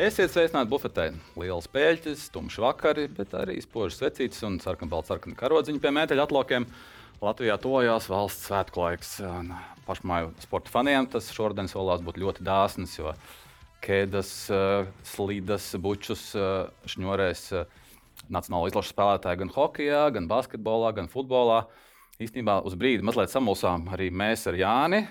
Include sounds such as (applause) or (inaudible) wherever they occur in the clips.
Esiet sveicināti bufetē. Lielas pēļķis, tumšs vakari, bet arī spožas vecītes un sarkanbalts sarkani karodziņi pie mēteļa atlokiem. Latvijā tojās valsts svētku laiks. Pašmāju sporta faniem tas šodien solās būt ļoti dāsns, jo kēdes, eh, slīdas, bučus šņurēs eh, nacionālo izlašu spēlētāji gan hokeja, gan basketbolā, gan futbolā. Īstenībā uz brīdi mazliet samulsām arī mēs ar Jāni.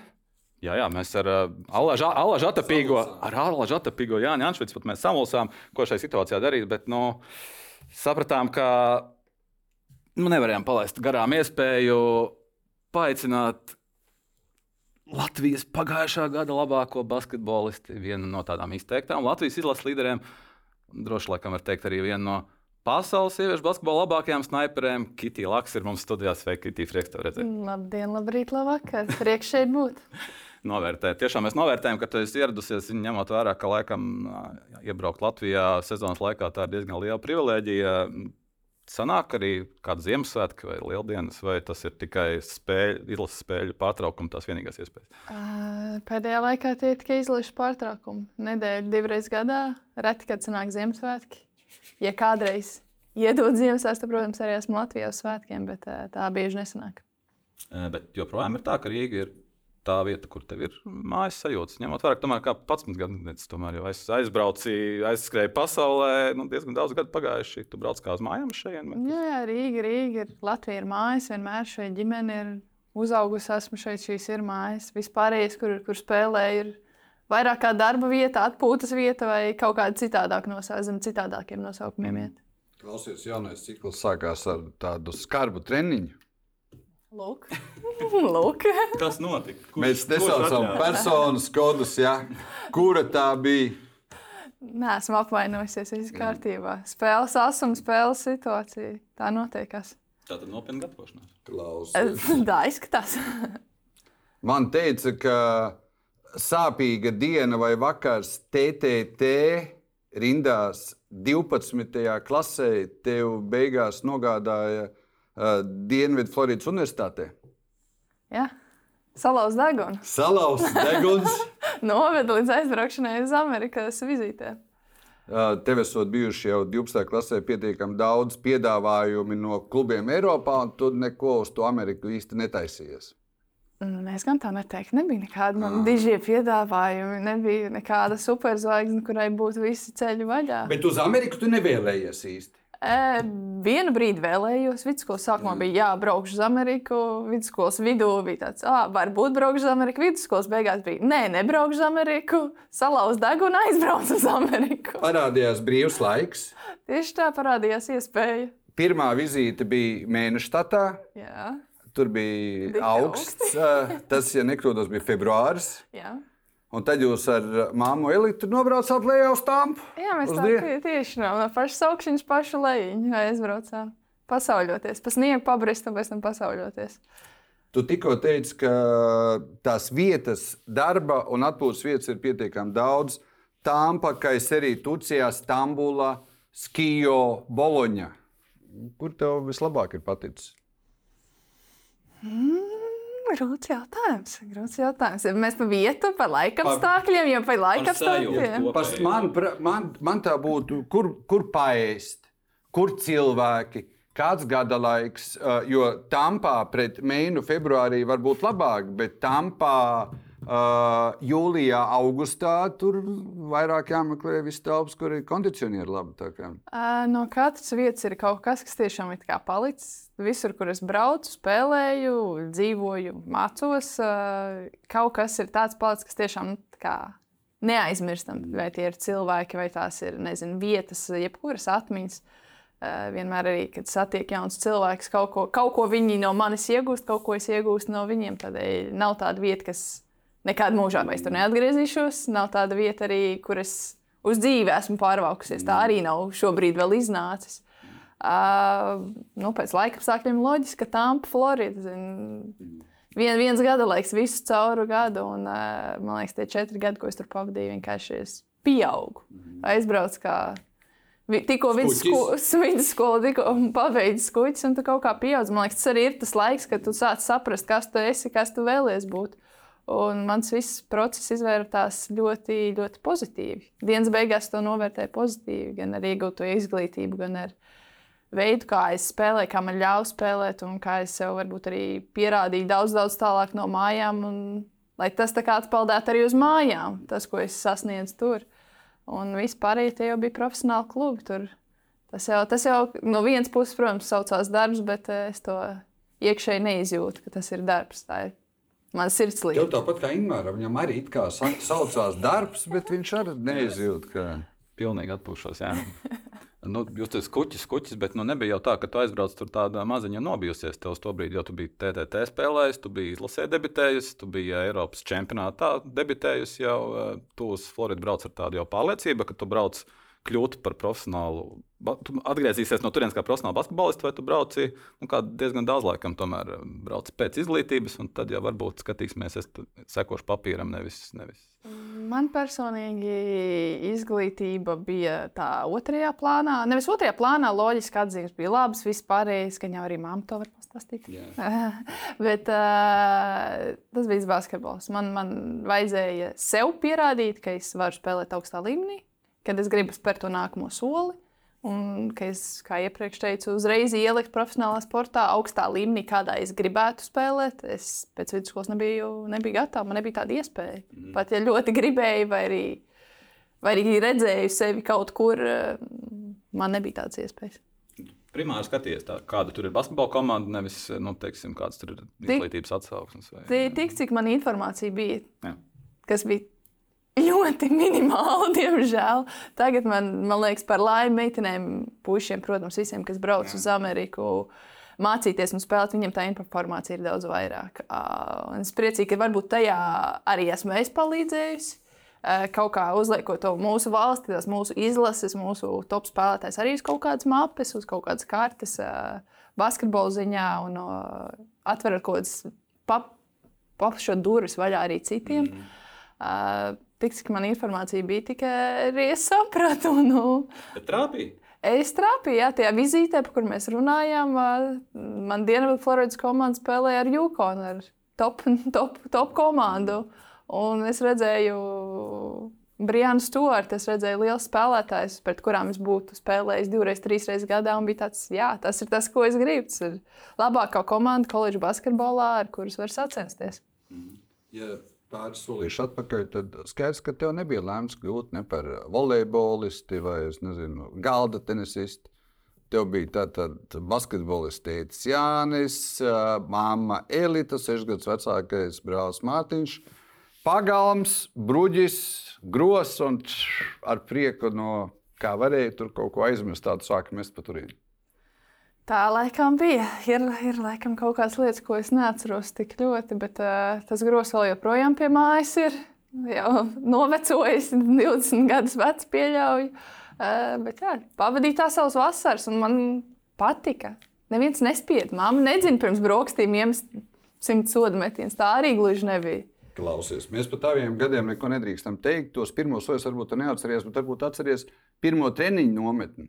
Jā, jā, mēs ar uh, Alažu atapīgo, ar Alažu atapīgo Jāni Anšvicu pat mēs samulsām, ko šai situācijā darīt, bet nu, sapratām, ka nu, nevarējām palaist garām iespēju paaicināt Latvijas pagājušā gada labāko basketbolistu, vienu no tādām izteiktām Latvijas izlases līderiem, droši laikam var teikt arī vienu no pasaules sieviešu basketbola labākajām sniperēm. Kitija Laks ir mums studijā. Sveika, Kitija, prieks tev redzēt. Labdien, labrīt, labvakar. Prieks šeit būt. (laughs) novērtēt. Tiešām mēs novērtējam, ka tu esi ieradusies, ņemot vērā, ka laikam iebraukt Latvijā sezonas laikā tā ir diezgan liela privilēģija. Sanāk arī kāda Ziemassvētka vai Lieldienas, vai tas ir tikai spēļu, izlases spēļu pārtraukuma tās vienīgās iespējas? Pēdējā laikā tie ir tikai izlases pārtraukumi. Nedēļa, divreiz gadā, reti, kad sanāk Ziemassvētki. Ja kādreiz iedod Ziemassvētku, tad, protams, arī esmu Latvijā uz svētkiem, bet tā bieži nesanāk. Bet joprojām ir tā, ka Rīga ir tā vieta, kur tev ir mājas sajūta. Ņemot vērā, tomēr, kā 11 gadus, tomēr jau aiz, aizbrauci, aizskrēji pasaulē, nu, diezgan daudz gadu pagājuši. Tu brauc kā uz mājām šeit. Bet... Jā, jā, Rīga, Rīga ir Latvija, ir mājas, vienmēr šeit ģimene ir uzaugusi, esmu šeit, šīs ir mājas. Vispārējais, kur, kur spēlēju, ir vairāk kā darba vieta, atpūtas vieta vai kaut kāda citādāka nosaukumiem, zem citādākiem nosaukumiem. Iet. Klausies, jaunais cikls sākās ar tādu skarbu treniņu. Lūk, (laughs) Lūk. kas notika? Kurš, Mēs nesaucam personas kodus, ja? kura tā bija. Nē, esmu apvainojusies. Viss kārtībā. Spēles asuma, spēles situācija. Tā notiekās. Tā tad nopietna gatavošanās. Klausies. (laughs) Tā izskatās. (laughs) Man teica, ka sāpīga diena vai vakars TTT rindās 12. klasē tev beigās nogādāja uh, Dienvidu Floridas Universitātē. Jā, salauz degunu. Salauz deguns. (laughs) Noveda līdz aizbraukšanai uz Amerikas vizītē. Uh, tev esot bijuši jau 12. klasē pietiekami daudz piedāvājumu no klubiem Eiropā, un tu neko uz to Ameriku īsti netaisījies. Es gan tā neteiktu. Nebija nekāda man dižie piedāvājumi, nebija nekāda superzvaigzne, kurai būtu visi ceļi vaļā. Bet uz Ameriku tu nevēlējies īsti. E, vienu brīdi vēlējos. Vidusskolas sākumā bija jābraukšu uz Ameriku. Vidusskolas vidū bija tāds, ah, varbūt braukšu uz Ameriku. Vidusskolas beigās bija, nē, nebraukšu uz Ameriku. Salauz degunu, aizbraucu uz Ameriku. (laughs) Parādījās brīvs laiks. Tieši tā parādījās iespēja. Pirmā vizīte bija mēneša statā. Jā. Tur bija Bija augsts. eh, Tas, ja nekļūdos, bija februāris. (laughs) Jā. Un tad jūs ar māmu Elitu nobraucāt lejā uz tāmpu. Jā, mēs tā tie- tieši no, no pašas augšas, pašu lejuņu aizbraucām. Pasauļoties, pa sniegu pabrist un pēc tam pasauļoties. Tu tikko teici, ka tās vietas, darba un atpūtas vietas ir pietiekami daudz. Tāmpa, Kaiserī, Tucijā, Stambulā, Skijo, Boloņa. Kur tev vislabāk ir paticis? Grūts jautājums. Grūts jautājums. Ja Mēs pa vietu, pa laikapstākļiem, jau pa laikapstākļiem. man, man, man tā būtu, kur, kur paēst, kur cilvēki, kāds gada laiks. Jo tampā pret mēnu februārī var būt labāk, bet tampā uh, jūlijā, augustā tur vairāk jāmeklē viss telpas, kur ir kondicionieri labi. kā. Ā, No katras vietas ir kaut kas, kas tiešām ir palicis. Visur, kur es braucu, spēlēju, dzīvoju, mācos, ā, kaut kas ir tāds palicis, kas tiešām nu, kā neaizmirstam. Vai tie ir cilvēki, vai tās ir nezinu, vietas, jebkuras atmiņas. Ā, Vienmēr arī, kad satiek jauns cilvēks, kaut ko, kaut ko viņi no manis iegūst, kaut ko es iegūstu no viņiem. Tādēļ nav tāda vieta, kas nekad mūžā vairs tur neatgriezīšos. Nav tāda vieta arī, kur es uz dzīvi esmu pārvākusies. Tā arī nav šobrīd vēl iznācis. Uh, nu, pēc laika apstākļiem loģiski, ka Tampa, Florida. Zin, vien, viens gada laiks, visu cauru gadu. Un, uh, man liekas, tie četri gadi, ko es tur pavadīju, vienkārši es pieaugu. Aizbraucu kā tikko (laughs) vidusskola, tikko pabeidzu skuķis, un tu kaut kā pieaudz. Man liekas, tas arī ir tas laiks, kad tu sāc saprast, kas tu esi, kas tu vēlies būt. Un mans viss process izvērtās ļoti, ļoti pozitīvi. Dienas beigās to novērtēju pozitīvi, gan ar iegūto izglītību, gan ar veidu, kā es spēlēju, kā man ļāva spēlēt, un kā es sev varbūt arī pierādīju daudz, daudz tālāk no mājām. Un, lai tas tā kā atspēlētu arī uz mājām, tas, ko es sasniedzu tur. Un vispār tie jau bija profesionāli klubi. Tur. Tas jau, tas jau no vienas puses, protams, saucās darbs, bet eh, es to iekšēji neizjūtu, ka tas ir darbs. Tā ir Man sirds līnija. Tev tāpat kā Ingūram, viņam arī it kā sa- saucās darbs, bet viņš arī neizjūt, ka Pilnīgi atpūšos. Jā. Nu, jūs esat kuģis, kuģis, bet nu, nebija jau tā, ka tu aizbrauc tur tādā maziņā nobijusies. Tev uz to brīdi jau tu biji TTT spēlējis, tu biji izlasē debitējis, tu biji Eiropas čempionātā debitējis. Jau tu uz Floridu brauc ar tādu jau pārliecību, ka tu brauc kļūt par profesionālu. Tu atgriezīsies no turienes kā profesionāls basketbolists, vai tu brauci nu, diezgan daudz laikam, tomēr eh, brauci pēc izglītības, un tad jau varbūt skatīsimies, es sekošu papīram, nevis. nevis. Man personīgi izglītība bija tā otrajā plānā. Nevis otrajā plānā, loģiski atzīmes bija labas, viss pārējais, ka jau arī mamma to var pastāstīt. (laughs) Bet uh, tas bija basketbols. Man, man vajadzēja sev pierādīt, ka es varu spēlēt augstā līmenī, kad es gribu spērt to nākamo soli. Un, ka es, kā iepriekš teicu, uzreiz ielikt profesionālā sportā, augstā līmenī, kādā es gribētu spēlēt. Es pēc vidusskolas nebiju, nebiju gatava, man nebija tāda iespēja. Mm. Pat ja ļoti gribēju, vai arī, vai arī redzēju sevi kaut kur, eh, man nebija tādas iespējas. Primāri skaties, tā, kāda tur ir basketbola komanda, nevis nu, teiksim, kāds tur ir izglītības atsauksmes. Vai... Tik, cik man informācija bija, Jā. kas bija ļoti minimāla, (laughs) diemžēl. Tagad man, man liekas, par laimi meitenēm, puišiem, protams, visiem, kas brauc uz Ameriku. Mācīties un spēlēt, viņiem tā informācija ir daudz vairāk. Uh, es priecīgi, ka varbūt tajā arī esmu es palīdzējusi. Uh, kaut kā uzliekot to mūsu valsti, tās mūsu izlases, mūsu top spēlētājs arī uz kaut kādas mapes, uz kaut kādas kartes, uh, basketbola ziņā un uh, atverot kaut kādas pap, paplašot durvis vaļā arī citiem. Mm. Uh, Tik cik man informācija bija, tikai arī es sapratu. (laughs) Nu, trāpīja. es trāpīju, jā, tajā vizītē, par kur mēs runājām. Man Dienvidu Floridas komanda spēlēja ar Jukonu, ar top, (laughs) top, top komandu. Un es redzēju Briānu Stuartu, es redzēju liels spēlētājs, pret kurām es būtu spēlējis divreiz, trīs reizes gadā. un bija tāds, jā, tas ir tas, ko es gribu. Tas ir labākā komanda koledžas basketbolā, ar kuras var sacensties. Ja pāris solīši atpakaļ, tad skaidrs, ka tev nebija lēmts kļūt ne par volejbolisti vai nezinu, galda tenisistu. Tev bija tātad basketbolists tēvs Jānis, māma Elita, 6 gadus vecākais brālis Mārtiņš, pagalms, bruģis, gros un ar prieku no kā varēja tur kaut ko aizmirst, tādu sāku mest pa turieni. Tā laikam bija. Ir, ir laikam kaut kādas lietas, ko es neatceros tik ļoti, bet uh, tas grozs vēl joprojām pie mājas ir. Jau novecojis, 20 gadus vecs, pieļauju. Uh, bet jā, pavadīju tā savas vasaras, un man patika. Neviens nespieda. Māma nedzina pirms brokastīm iemest simt sodu metienus. Tā arī gluži nebija. Klausies, mēs par taviem gadiem neko nedrīkstam teikt. Tos pirmos soļus varbūt neatceries, bet varbūt atceries pirmo treniņu nometni.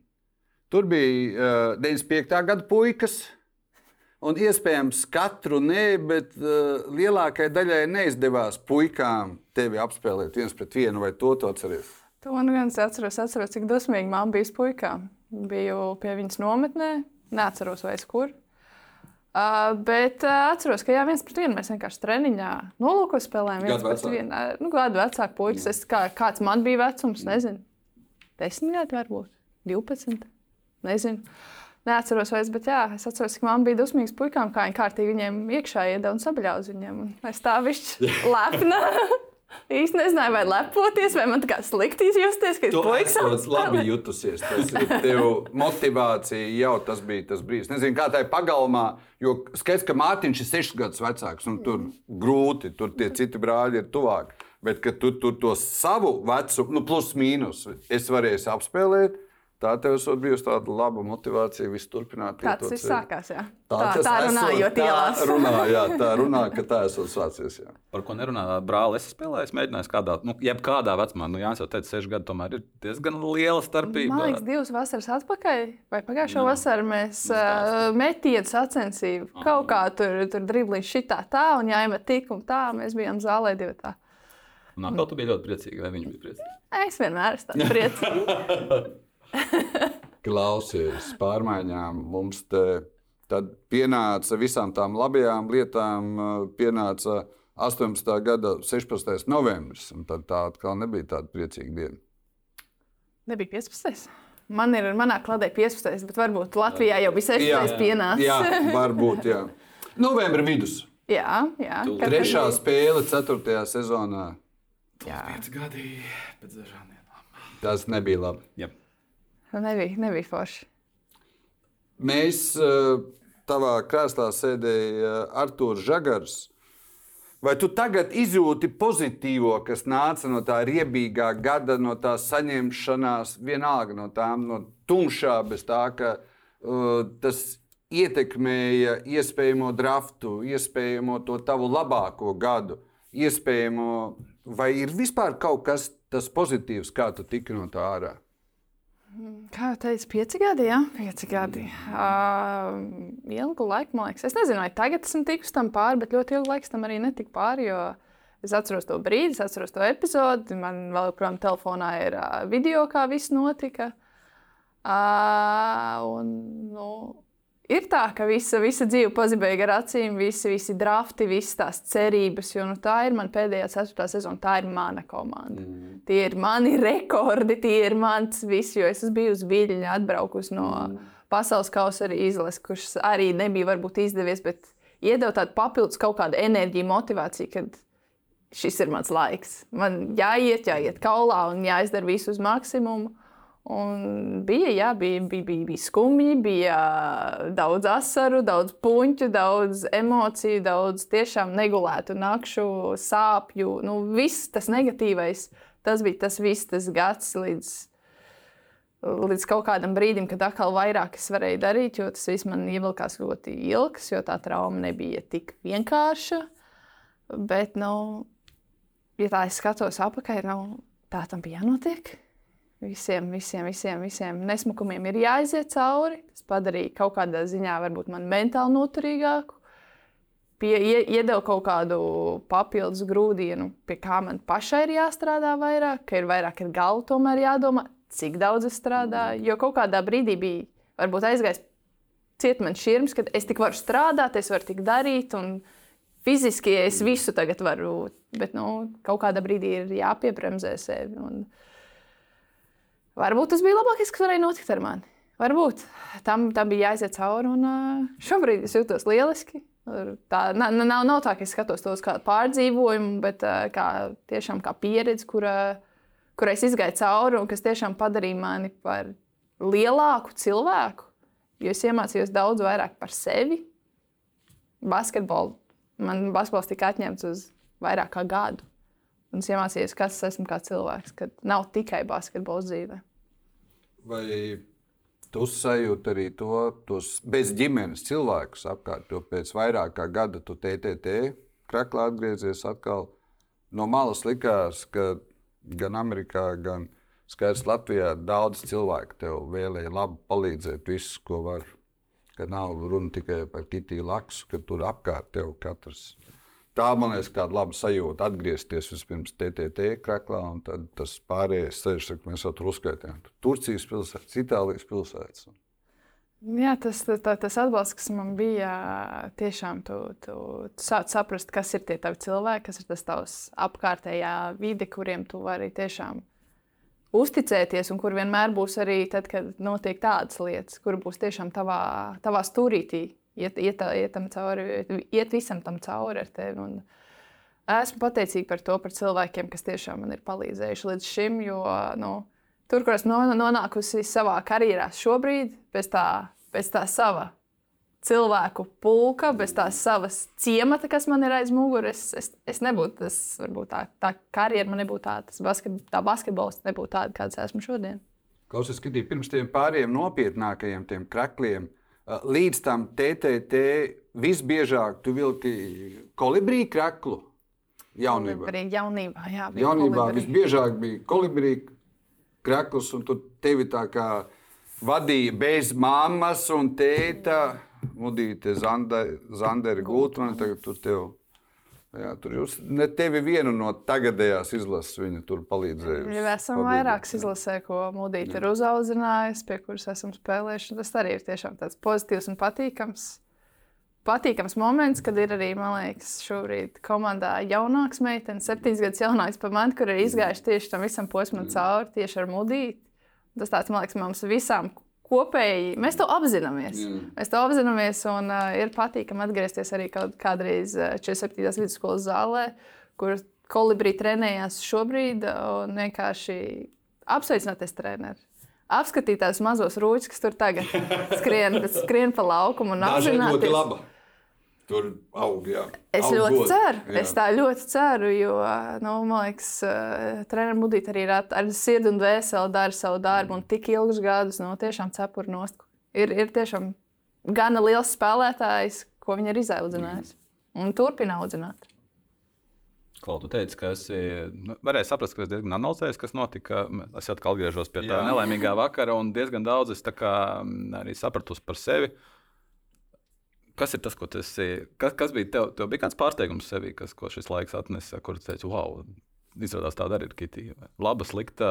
Tur bija uh, 95. gada puikas. Un iespējams, katru nē, bet uh, lielākajai daļai neizdevās puikām tevi apspēlēt viens pret vienu, vai to tu atceries? To nu gan es atceros, atceros, cik dusmīgi mamma bija puikām. Biju pie viņas nometnē, neatceros vairs kur. Uh, bet uh, atceros, ka jā, viens pret vienu mēs vienkārši treniņā nolūkos spēlējām. viens pret vienu. Nu, gadu vecāku puikas. Es, kā, kāds man bija vecums, nezinu. Desmit gadi varbūt, 12. Nezinu. Neatceros vairs, bet jā, es atceros, ka man bija dusmīgs puikām, kā viņi kārtīgi viņiem iekšā iedeva un sabaļā uz viņiem. Un Es tā višķi (laughs) lepna. Īsti nezināju, vai lepoties, vai man tā kā slikti izjusties, ka Tu puikas esot labi jutusies. Tas ir tev motivācija jau tas bija tas brīdis. Nezinu, kā tā ir pagalmā, jo skaidrs, ka Mārtiņš ir 6 gadus vecāks un tur grūti, tur tie citi brāļi ir tuvāk. Bet, kad tu tur to savu vecumu, nu, plus mīnus, es varēju apspēlēt, Tā tev ir bijusi tāda laba motivācija visu turpināt. Tā tas viss sākās. Jā. Tā, Tā, tā esot- runājot tā ielās. Runā, jā, (laughs) tā runā, ka tā esot sācies. Jā. Par ko nerunā brālis? Es spēlēju, mēģināju kādā, nu, jebkādā vecumā. Nu, Jā, jau teicu, seši gadi tomēr ir diezgan liela starpība. Man liekas, divas vasaras atpakaļ, vai pagājušā vasarā mēs uh, metienu sacensību. Kaut kā tur, tur driblīši šitā tā, un jāiemet tik un tā. Mēs bijām zālē divi tā. Un atkal tu biji ļoti priecīga, vai viņi bija priecīgi? Es vienmēr esmu tāds priecīgs. (laughs) Klausies, pārmaiņām mums te tad pienāca visām tām labajām lietām, pienāca 18. gada 16. novembris. un Tad tā atkal nebija tāda priecīga diena. Nebija 15. Man ir manā kladē 15, bet varbūt Latvijā jau bija 16. pienācis. jā, varbūt. Jā. Novembra vidus. jā, jā. Trešā spēle, ceturtajā sezonā. Jā. Pieci gadi pēc dažām dienām. Tas nebija labi. Jā. Nebija, nebija forši. Mēs uh, tavā krēslā sēdēja Arthurs Žagars. Vai tu tagad izjūti pozitīvo, kas nāca no tā riebīgā gada, no tā saņemšanās, vienalga no tām, no tumšā, bez tā, ka uh, tas ietekmēja iespējamo draftu, iespējamo to tavu labāko gadu, iespējamo, vai ir vispār kaut kas tas pozitīvs, kā tu tiki no tā ārā? Kā jau teicu, pieci gadi, jā, pieci gadi. Uh, ilgu laiku, man liekas, es nezinu, vai tagad esmu tikus tam pāri, bet ļoti ilgu laiku tam arī netiku pāri. Jo es atceros to brīdi, es atceros to epizodi. Man vēl joprojām telefonā ir uh, video, kā viss notika. Uh, un, nu, ir tā, ka visa, visa dzīve pazibēja ar acīm, visi, visi drafti, visas tās cerības. Jo nu, tā ir mana pēdējā ceturtā sezona, tā ir mana komanda. Mm. Tie ir mani rekordi, tie ir mans viss, jo es esmu bijusi viļņa, atbraukusi no mm. pasaules kausa arī izlases, kurš arī nebija varbūt izdevies, bet iedeva tādu papildus kaut kādu enerģiju, motivāciju, kad šis ir mans laiks. Man jāiet, jāiet kaulā un jāizdara visu uz maksimumu. Un bija, jā, bija, bija, bija, bija skumji, bija daudz asaru, daudz puņu, daudz emociju, daudz tiešām negulētu nakšu, sāpju. Nu, viss tas negatīvais, tas bija tas viss, tas gads līdz, līdz kaut kādam brīdim, kad atkal vairāk es varēju darīt, jo tas viss man ievilkās ļoti ilgs, jo tā trauma nebija tik vienkārša. Bet, nu, ja tā es skatos apakaļ, nu, tā tam bija jānotiek. Visiem, visiem, visiem, visiem nesmukumiem ir jāiziet cauri. Tas padarīja kaut kādā ziņā, varbūt man mentāli noturīgāku. Pie, ie, iedeva kaut kādu papildus grūdienu, pie kā man pašai ir jāstrādā vairāk, ka ir vairāk ir galva tomēr jādomā, cik daudz es strādāju. Jo kaut kādā brīdī bija varbūt aizgājis ciet man šķirms, ka es tik varu strādāt, es varu tik darīt. Fiziski es visu tagad varu, bet nu, kaut kādā brīdī ir jāpiebremzē sevi. Un, Varbūt tas bija labākais, kas varēja notikt ar mani. Varbūt tam, tam bija jāiziet cauri, un šobrīd es jūtos lieliski. Tā na- na- nav, nav tā, ka es skatos to kādu pārdzīvojumu, bet kā, tiešām kā pieredzi, kura, kurai es izgāju cauri un kas tiešām padarīja mani par lielāku cilvēku. Jo es iemācījos daudz vairāk par sevi. Basketbolu. Man basketbols tika atņemts uz vairāk kā gadu. Un es iemācījos, kas es esmu kā cilvēks, kad nav tikai basketbols dzīve. Vai tu sajūti arī to, tos bez ģimenes cilvēkus apkārt, jo pēc vairāk kā gada tu TTT kraklā atgriezies atkal no malas likās, ka gan Amerikā, gan skaidrs Latvijā daudz cilvēku tev vēlēja labi palīdzēt, visu, ko var. Ka nav runa tikai par Kitiju Laksu, ka tur apkārt tev katrs. Tā man liekas, tāda laba sajūta atgriezties vispirms TTT kraklā, un tad tas pārējais ceļš, ka mēs jau tur uzskaitījām. Turcijas pilsētas, Itālijas pilsētas. Jā, tas, tā, tas atbalsts, kas man bija, tiešām tu, tu, tu sāc saprast, kas ir tie tavi cilvēki, kas ir tas tavs apkārtējā vide, kuriem tu vari tiešām uzticēties, un kur vienmēr būs arī tad, kad notiek tādas lietas, kur būs tiešām tavā, tavā stūrītī, iet, iet, iet, cauri, iet visam tam cauri ar tevi. Un esmu pateicīga par to, par cilvēkiem, kas tiešām man ir palīdzējuši līdz šim, jo nu, tur, kur esmu non- nonākusi savā karjerā šobrīd, bez tā, bez tā sava cilvēku pulka, bez tās savas ciemata, kas man ir aiz muguras, es, es nebūtu tas, varbūt tā, tā karjera man nebūtu tāda, tas basket, tā basketbols nebūtu tāda, kāds esmu šodien. Klausies, skatīties pirms tiem pāriem nopietnākajiem tiem krakliem. Uh, Līdz tam TTT visbiežāk tu vilki kolibrī kraklu jaunībā. Arī jaunībā, jā. bija Jaunībā kolibri. visbiežāk bija kolibrī krakls, un tur tevi tā kā vadīja bez mammas un tēta. Mudīte Zandera Gultmane, tagad tur tev. Jā, tur jūs ne tevi vienu no tagadējās izlases viņa tur palīdzēja. Jau esam vairākas izlasē, ko Mūdīte ir uzaudzinājusi, pie kuras esam spēlējuši. Tas arī ir tiešām tāds pozitīvs un patīkams. Patīkams moments, kad ir arī, man liekas, šobrīd komandā jaunāks meitenes, septiņas gadus jaunāks par mani, kur ir izgājuši tieši tam visam posmam cauri, tieši ar Mūdīti. Tas tāds, man liekas, mums visām kopēji, mēs to apzināmies. Jā. Mēs to apzināmies, un uh, ir patīkami atgriezties arī kaut kādreiz uh, 47. vidusskolas zālē, kur kolibrī trenējās šobrīd, uh, un vienkārši apsveicināties treneri. Apskatīt tās mazos rūķus, kas tur tagad (laughs) skrien, skrien pa laukumu un apzināties. Tur aug, jā. Es Aug ļoti godi. ceru, Jā. es tā ļoti ceru, jo, nu, man liekas, treniņš Mudīt arī ir at- ar sirdi un dvēseli dara savu darbu un tik ilgus gadus, nu, tiešām cepuri nost. Ir, ir tiešām gana liels spēlētājs, ko viņi ir izaudzinājis un turpina audzināt. Klau, tu teici, ka esi nu, varēji saprast, ka es diezgan analizēju, kas notika. Es atkal atgriežos pie tā Jā. nelaimīgā vakara, un diezgan daudz es tā kā, mm, arī sapratu par sevi. Kas ir tas, ko tu esi? Kas, kas bija tev? Tev bija kāds pārsteigums sevī, kas, ko šis laiks atnesa, kur tu teici, wow, izrādās tāda arī ir kitī. Laba, slikta.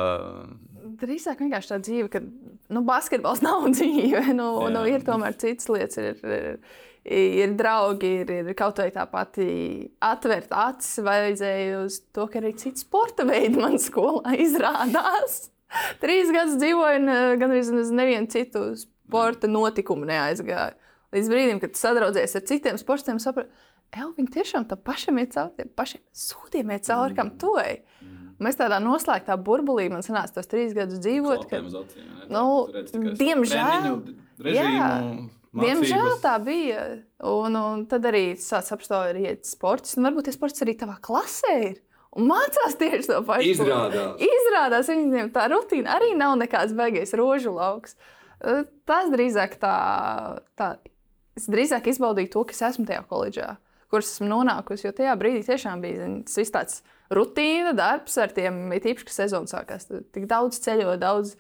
Drīzāk vienkārši tā dzīve, ka nu, basketbols (laughs) nav dzīve. Nu, Jā. nu, ir tomēr citas lietas. Ir, ir, ir draugi, ir, ir kaut vai tā pati atvērt acis, vajadzēja uz to, ka arī citi sporta veidi man skolā izrādās. Trīs gadus dzīvoju, un eh, gandrīz nevienu citu sporta notikumu neaizgāju. Līdz brīdim, kad tu sadraudzies ar citiem sportiem, saprati, ka viņi tiešām tam pašam ir cauri, tiem pašiem ir cauri, kam tu ej. Mēs tādā noslēgtā burbulī, man sanāca tos trīs gadus dzīvot. Ka, Nu, diemžēl. Jā. Diemžēl tā bija. Un, un tad arī sācis apstāties sports. Un varbūt tas sports arī tavā klasē ir. Un mācās tieši to pašu. Izrādās. Izrādās, viņiem tā rutīna arī nav nekāds beigais rožu lauks. Tas drīzāk tā, tā es drīzāk izbaudīju to, ka es esmu tajā koledžā, kuras esmu nonākusi. Jo tajā brīdī tiešām bija zini, tas viss tāds rutīna darbs ar tiem, it īpaši, ka sezona sākās. Tik daudz ceļo, daudz,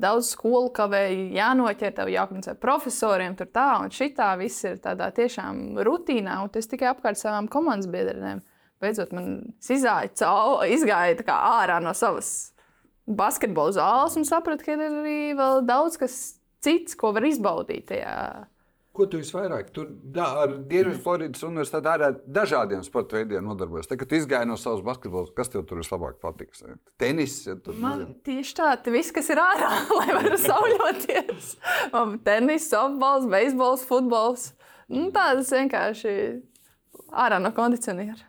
daudz skolu kavēju, jānoķer tev jākomunicē profesoriem, tur tā un šitā. Viss ir tādā tiešām rutīnā, un tas tikai apkārt savām komandas biedriem. Beidzot, man es izgāju, cau, izgāju tā kā ārā no savas basketbola zāles un sapratu, ka ir arī vēl daudz kas cits, ko var izbaudīt tajā. Ko tu visvairāk? Tur da, ar Dienvidfloridas universitāti arī ar dažādiem sporta veidiem nodarbojas. Tad, kad izgāji no savas basketbola, kas tev tur vislabāk patiks? Tenis, ja tur Man tieši tā, tas viss, kas ir ārā, (laughs) lai varētu sauļoties. Man tenis, softbols, beisbols, futbols. Nu, tādas vienkārši ārā no kondicioniera.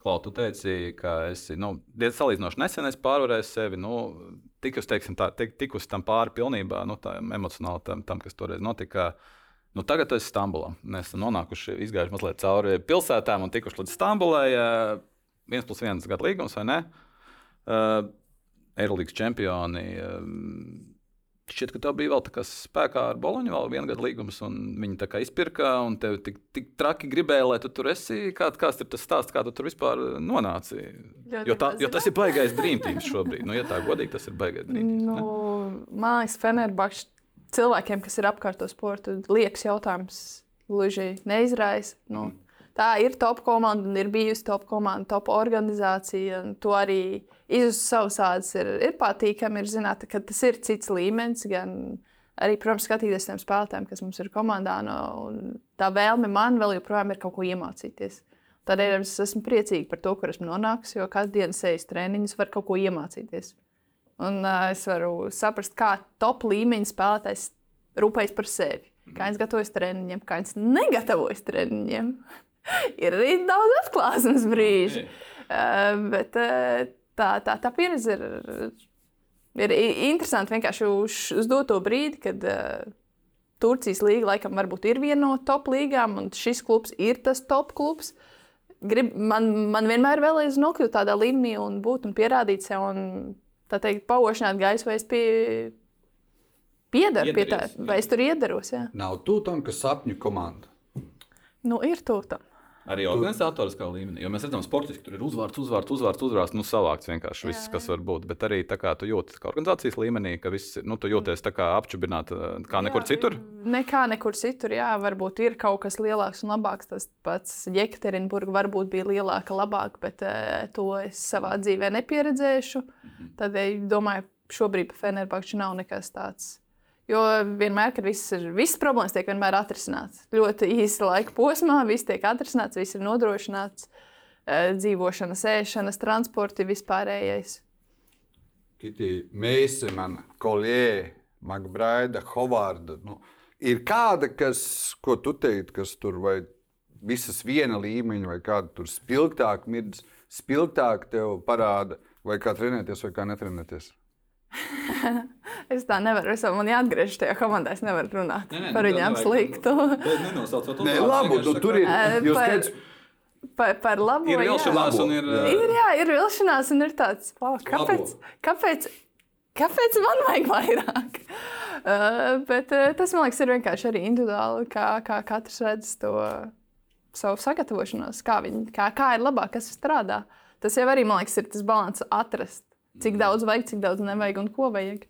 Klau, tu teici, ka esi nu, diezgan salīdzinoši nesen esi pārvarējis sevi. Nu, tikus, teiksim, tā, tik, tikus tam pāri pilnībā, nu, tā emocionāli tam, tam, kas toreiz notika. Nu, tagad tu esi Stambulā. Mēs esam nonākuši, izgājuši mazliet cauri pilsētām un tikuši līdz Stambulai. Viens plus viens gadu līgums, vai ne? Uh, Eirolandes čempioni. Uh, Šķiet, ka tev bija vēl tā kā spēkā ar Boloņu, vēl viena gada līgums, un viņi tā kā izpirka, un tev tik, tik traki gribēja, lai tu tur esi. Kā, kāds ir tas stāsts, kā tu tur vispār nonāci? Ļoti Jo, tā, jo tas ir baigais drīmtīms šobrīd. Nu, ja tā godīgi, tas ir baigais drīmtīms. Nu, man liekas, Fenerbakš cilvēkiem, kas ir apkārt to sportu, liekas jautājums, gluži neizraisa. Nu, tā ir top komanda un ir bijusi top komanda, top organizācija. un To arī izjust savus ādus ir, ir patīkami. Ir zināt, ka tas ir cits līmenis. Gan arī, protams, skatīties tiem spēlētājiem, kas mums ir komandā. No, tā vēlme man vēl joprojām ir kaut ko iemācīties. Tādēļ es esmu priecīga par to, kur esmu nonākusi, jo katru dienu sejas treniņus var kaut ko iemācīties. Un uh, es varu saprast, kā top līmeņa spēlētājs rūpējas par sevi. Kā viņš gatavojas treniņiem, kā viņš negatavojas treniņiem. (laughs) ir arī daudz atklāsmes brīži. Uh, bet uh, tā, tā, tā pieredze ir, ir interesanti vienkārši uz, uz doto brīdi, kad uh, Turcijas līga laikam varbūt ir viena no top līgām, un šis klubs ir tas top klubs. Grib, man, man vienmēr vēlējas nokļūt tādā līmenī un būt un pierādīt sev. Un tā teikt, pauošināt gaisu, vai es pie, piedaru pie tā, vai es tur iedaros. Jā. Nav tūtam, ka sapņu komanda. Nu, ir tūta. Arī organizatoriskā līmenī. Jo mēs redzam, sportiski tur ir uzvārds, uzvārds, uzvārds, uzvārds. Nu, savākts vienkārši viss, kas var būt. Bet arī tā kā tu jūties kā organizācijas līmenī, ka viss, nu, tu jūties tā kā apčubināts kā nekur citur. Nekā nekur citur, jā, varbūt ir kaut kas lielāks un labāks. Tas pats Jekaterinburga varbūt bija lielāka, labāka, bet uh, to es savā dzīvē nepieredzēšu. Tad es domāju, šobrīd par Fenerbahču nav nekas tāds. Jo vienmēr, kad viss ir, visas problēmas tiek atrisināts. Ļoti īsa laika posmā, viss tiek atrisināts, viss ir nodrošināts. eh, Dzīvošanas, ēšanas, transporti, vispārējais. Kitī, mēs, man kolēģi, Makbraida, Hovarda. Nu, ir kāda, kas, ko tu teiktu, kas tur vai visas viena līmeņa, vai kāda tur spilgtāk, mirdz, spilgtāk tev parāda, vai kā trenēties, vai kā netrenēties. (laughs) Es tā nevaru. Es man jāatgriežas tajā komandā. Es nevaru runāt nē, par nu, viņiem nevajag- sliktu. Nenosaucot Nē, labi, tu tur ir. (laughs) Jūs par- skaidrs, Par, par labo. Ir jā. vilšanās un ir. Jā. Ir, jā, ir vilšanās, un ir tāds, "Vau, kāpēc, kāpēc, kāpēc man vajag vairāk? Uh, (laughs) bet uh, tas, man liekas, ir vienkārši arī individuāli, kā, kā katrs redz to savu sagatavošanos, kā, viņi, kā, kā ir labāk, kas strādā. Tas jau arī, man liekas, ir tas līdzsvars atrast, cik daudz vajag, cik daudz nevajag un ko vajag.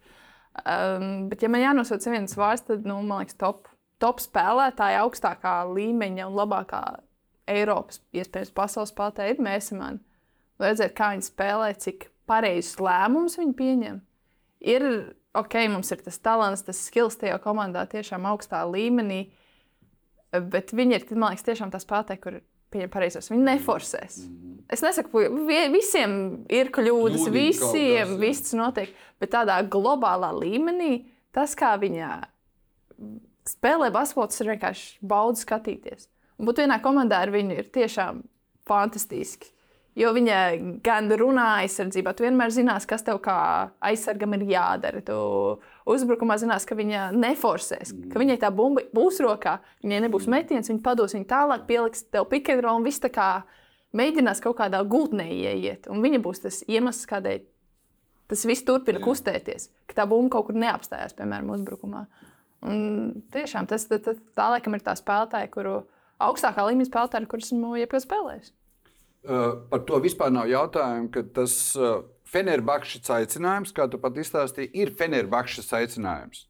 Um, bet, ja man jānosauc viens vārds, tad, nu, man liekas, top, top spēlētāji augstākā līmeņa un labākā Eiropas, iespējams, pasaules spēlētāji ir Mēsmani. Redzēt, kā viņi spēlē, cik pareizus lēmumus viņi pieņem. Ir ok, mums ir tas talants, tas skills tajā komandā tiešām augstā līmenī, bet viņi ir, man liekas, tiešām tā spēlētāji, kur pieņem pareizos. Viņi neforsēs. Es nesaku, visiem ir kļūdas, Kļūdīgi visiem jā. viss tas notiek, bet tādā globālā līmenī tas, kā viņa spēlē basketbolu, tas ir vienkārši baudas skatīties. Un būt vienā komandā ar viņu ir tiešām fantastiski. Jo viņa gan runā aizsardzībā, tu vienmēr zinās, kas tev kā aizsargam ir jādara. Tu uzbrukumā zinās, ka viņa neforsēs, ka viņai tā bumba būs rokā, viņai nebūs metiens, viņa pados viņu tālāk, pieliks tev pikēdru un viss tā kā mēģinās kaut kādā gultnē ieiet. Un viņa būs tas iemesls, kādēļ tas viss turpina kustēties, ka tā bumba kaut kur neapstājās, piemēram, uzbrukumā. Un tiešām tas tā, tā, tā laikam ir tā spēlētāja, kuru augstākā līmeņa spēlētāja, kurus esmu jebkad spēlējis. Uh, par to vispār nav jautājumu, ka tas uh, Fenerbahčs aicinājums, kā tu pat izstāstīji, ir Fenerbahčs aicinājums.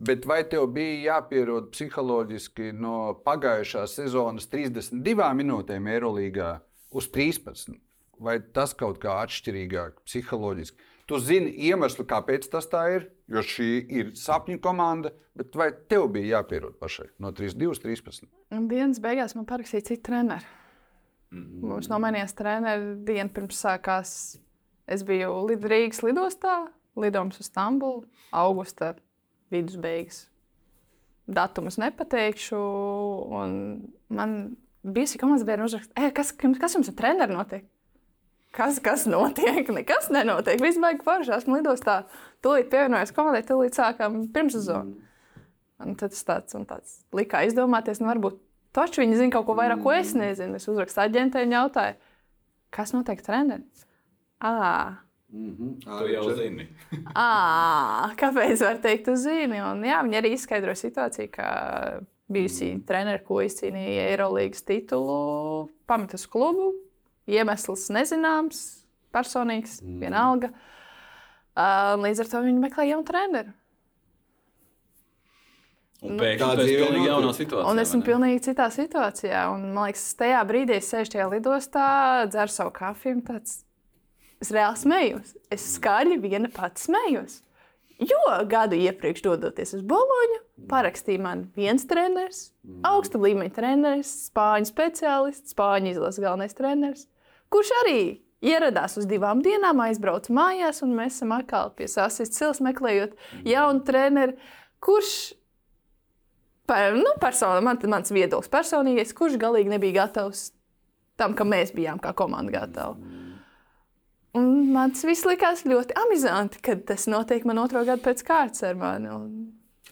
Bet vai tev bija jāpierod psiholoģiski no pagājušās sezonas 32 minūtēm Eirolandā uz 13? Vai tas kaut kā atšķirīgāk psiholoģiski? Tu zini iemeslu, kāpēc tas tā ir, jo šī ir sapņu komanda, bet vai tev bija jāpierod pašai no 32 uz 13? Un dienas beigās man parakstīja citu treneru. Mums nomainījās treneris dienu pirms sākās. Es biju Rīgas lidostā, lidojums uz Stambulu, augusta vidusbeigas. Datumus nepateikšu. Man bija šī komandas biedra uzraksta, e, kas, kas jums ar treneru notiek? Kas, kas notiek? (laughs) Nekas nenotiek. Viss beigas forši. Esmu lidostā. Tūlīt pievienojos komandai, tūlīt sākām pirmssezonu. Un tad tas tāds, tāds likā izdomāties, nu varbūt taču viņi zina kaut ko vairāk, ko es nezinu. Es uzrakstu aģentei un jautāju, kas notiek trenerim? À, Tu jau zini. à, kāpēc var teikt, tu zini? Un, jā, viņi arī izskaidro situāciju, ka bijusī treneris, ko izcīnīja Eirolandes titulu, pametas klubu. Iemesls nezināms, personīgs, vienalga. Uh, līdz ar to viņi meklē jaunu treneru. Un pēkšņi Tā tas ir pilnīgi jaunā situācijā. Un esmu pilnīgi citā situācijā. Un, man liekas, tajā brīdī es sēžu tajā lidostā, dzeru savu kafiju. Tāds, es reāli smējos. Es skaļi viena pati smējos. Jo gadu iepriekš, dodoties uz Boloņu, parakstīja man viens treneris, augsta līmeņa treneris, spāņu speciālists, spāņu izlases galvenais treneris, kurš arī ieradās uz divām dienām, aizbrauca mājās, un mēs esam atkal pie sasprāstības cils meklējot jaunu treneri, kurš par, nu, personu, man, mans viedoklis personīgais, kurš galīgi nebija gatavs tam, ka mēs bijām kā komanda gatavi. Un man tas viss likās ļoti amizanti, kad tas notiek man otro gadu pēc kārtas ar mani. Un...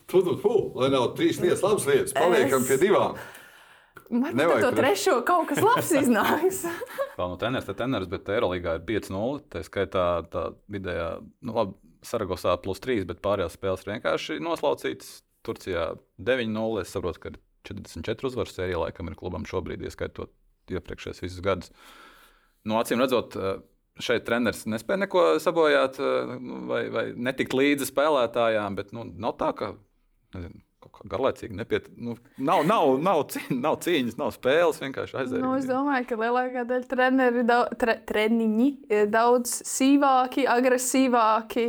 Tu tur fū, lai nav trīs lietas, labas lietas. Paliekam Es- pie divām. Varbūt Nevajag ar to trešo. kaut kas labs (laughs) iznāks. Vēl no treneris, te treneris, bet Eirolandā ir 5-0. Tā skaitā tā vidējā, nu, labi, Saragosā plus 3, bet pārējās spēles vienkārši noslaucītas. Turcijā 9-0. Es saprotu, ka ir 44 uzvaru sērija laikam ir klubam šobrīd, ieskaitot iepriekšējos visus gadus. No acīm redzot, eh, šeit treneris nespēja neko sabojāt, eh, nu, vai, vai netikt līdzi spēlētājām, bet nu, nav tā, ka nezinu, garlaicīgi nepiet. Nu, nav, nav, nav, cīņ, nav cīņas, nav spēles, vienkārši aiziet. Nu, es domāju, ka lielākā daļa treneri, daudz, tre, treniņi ir daudz sīvāki, agresīvāki.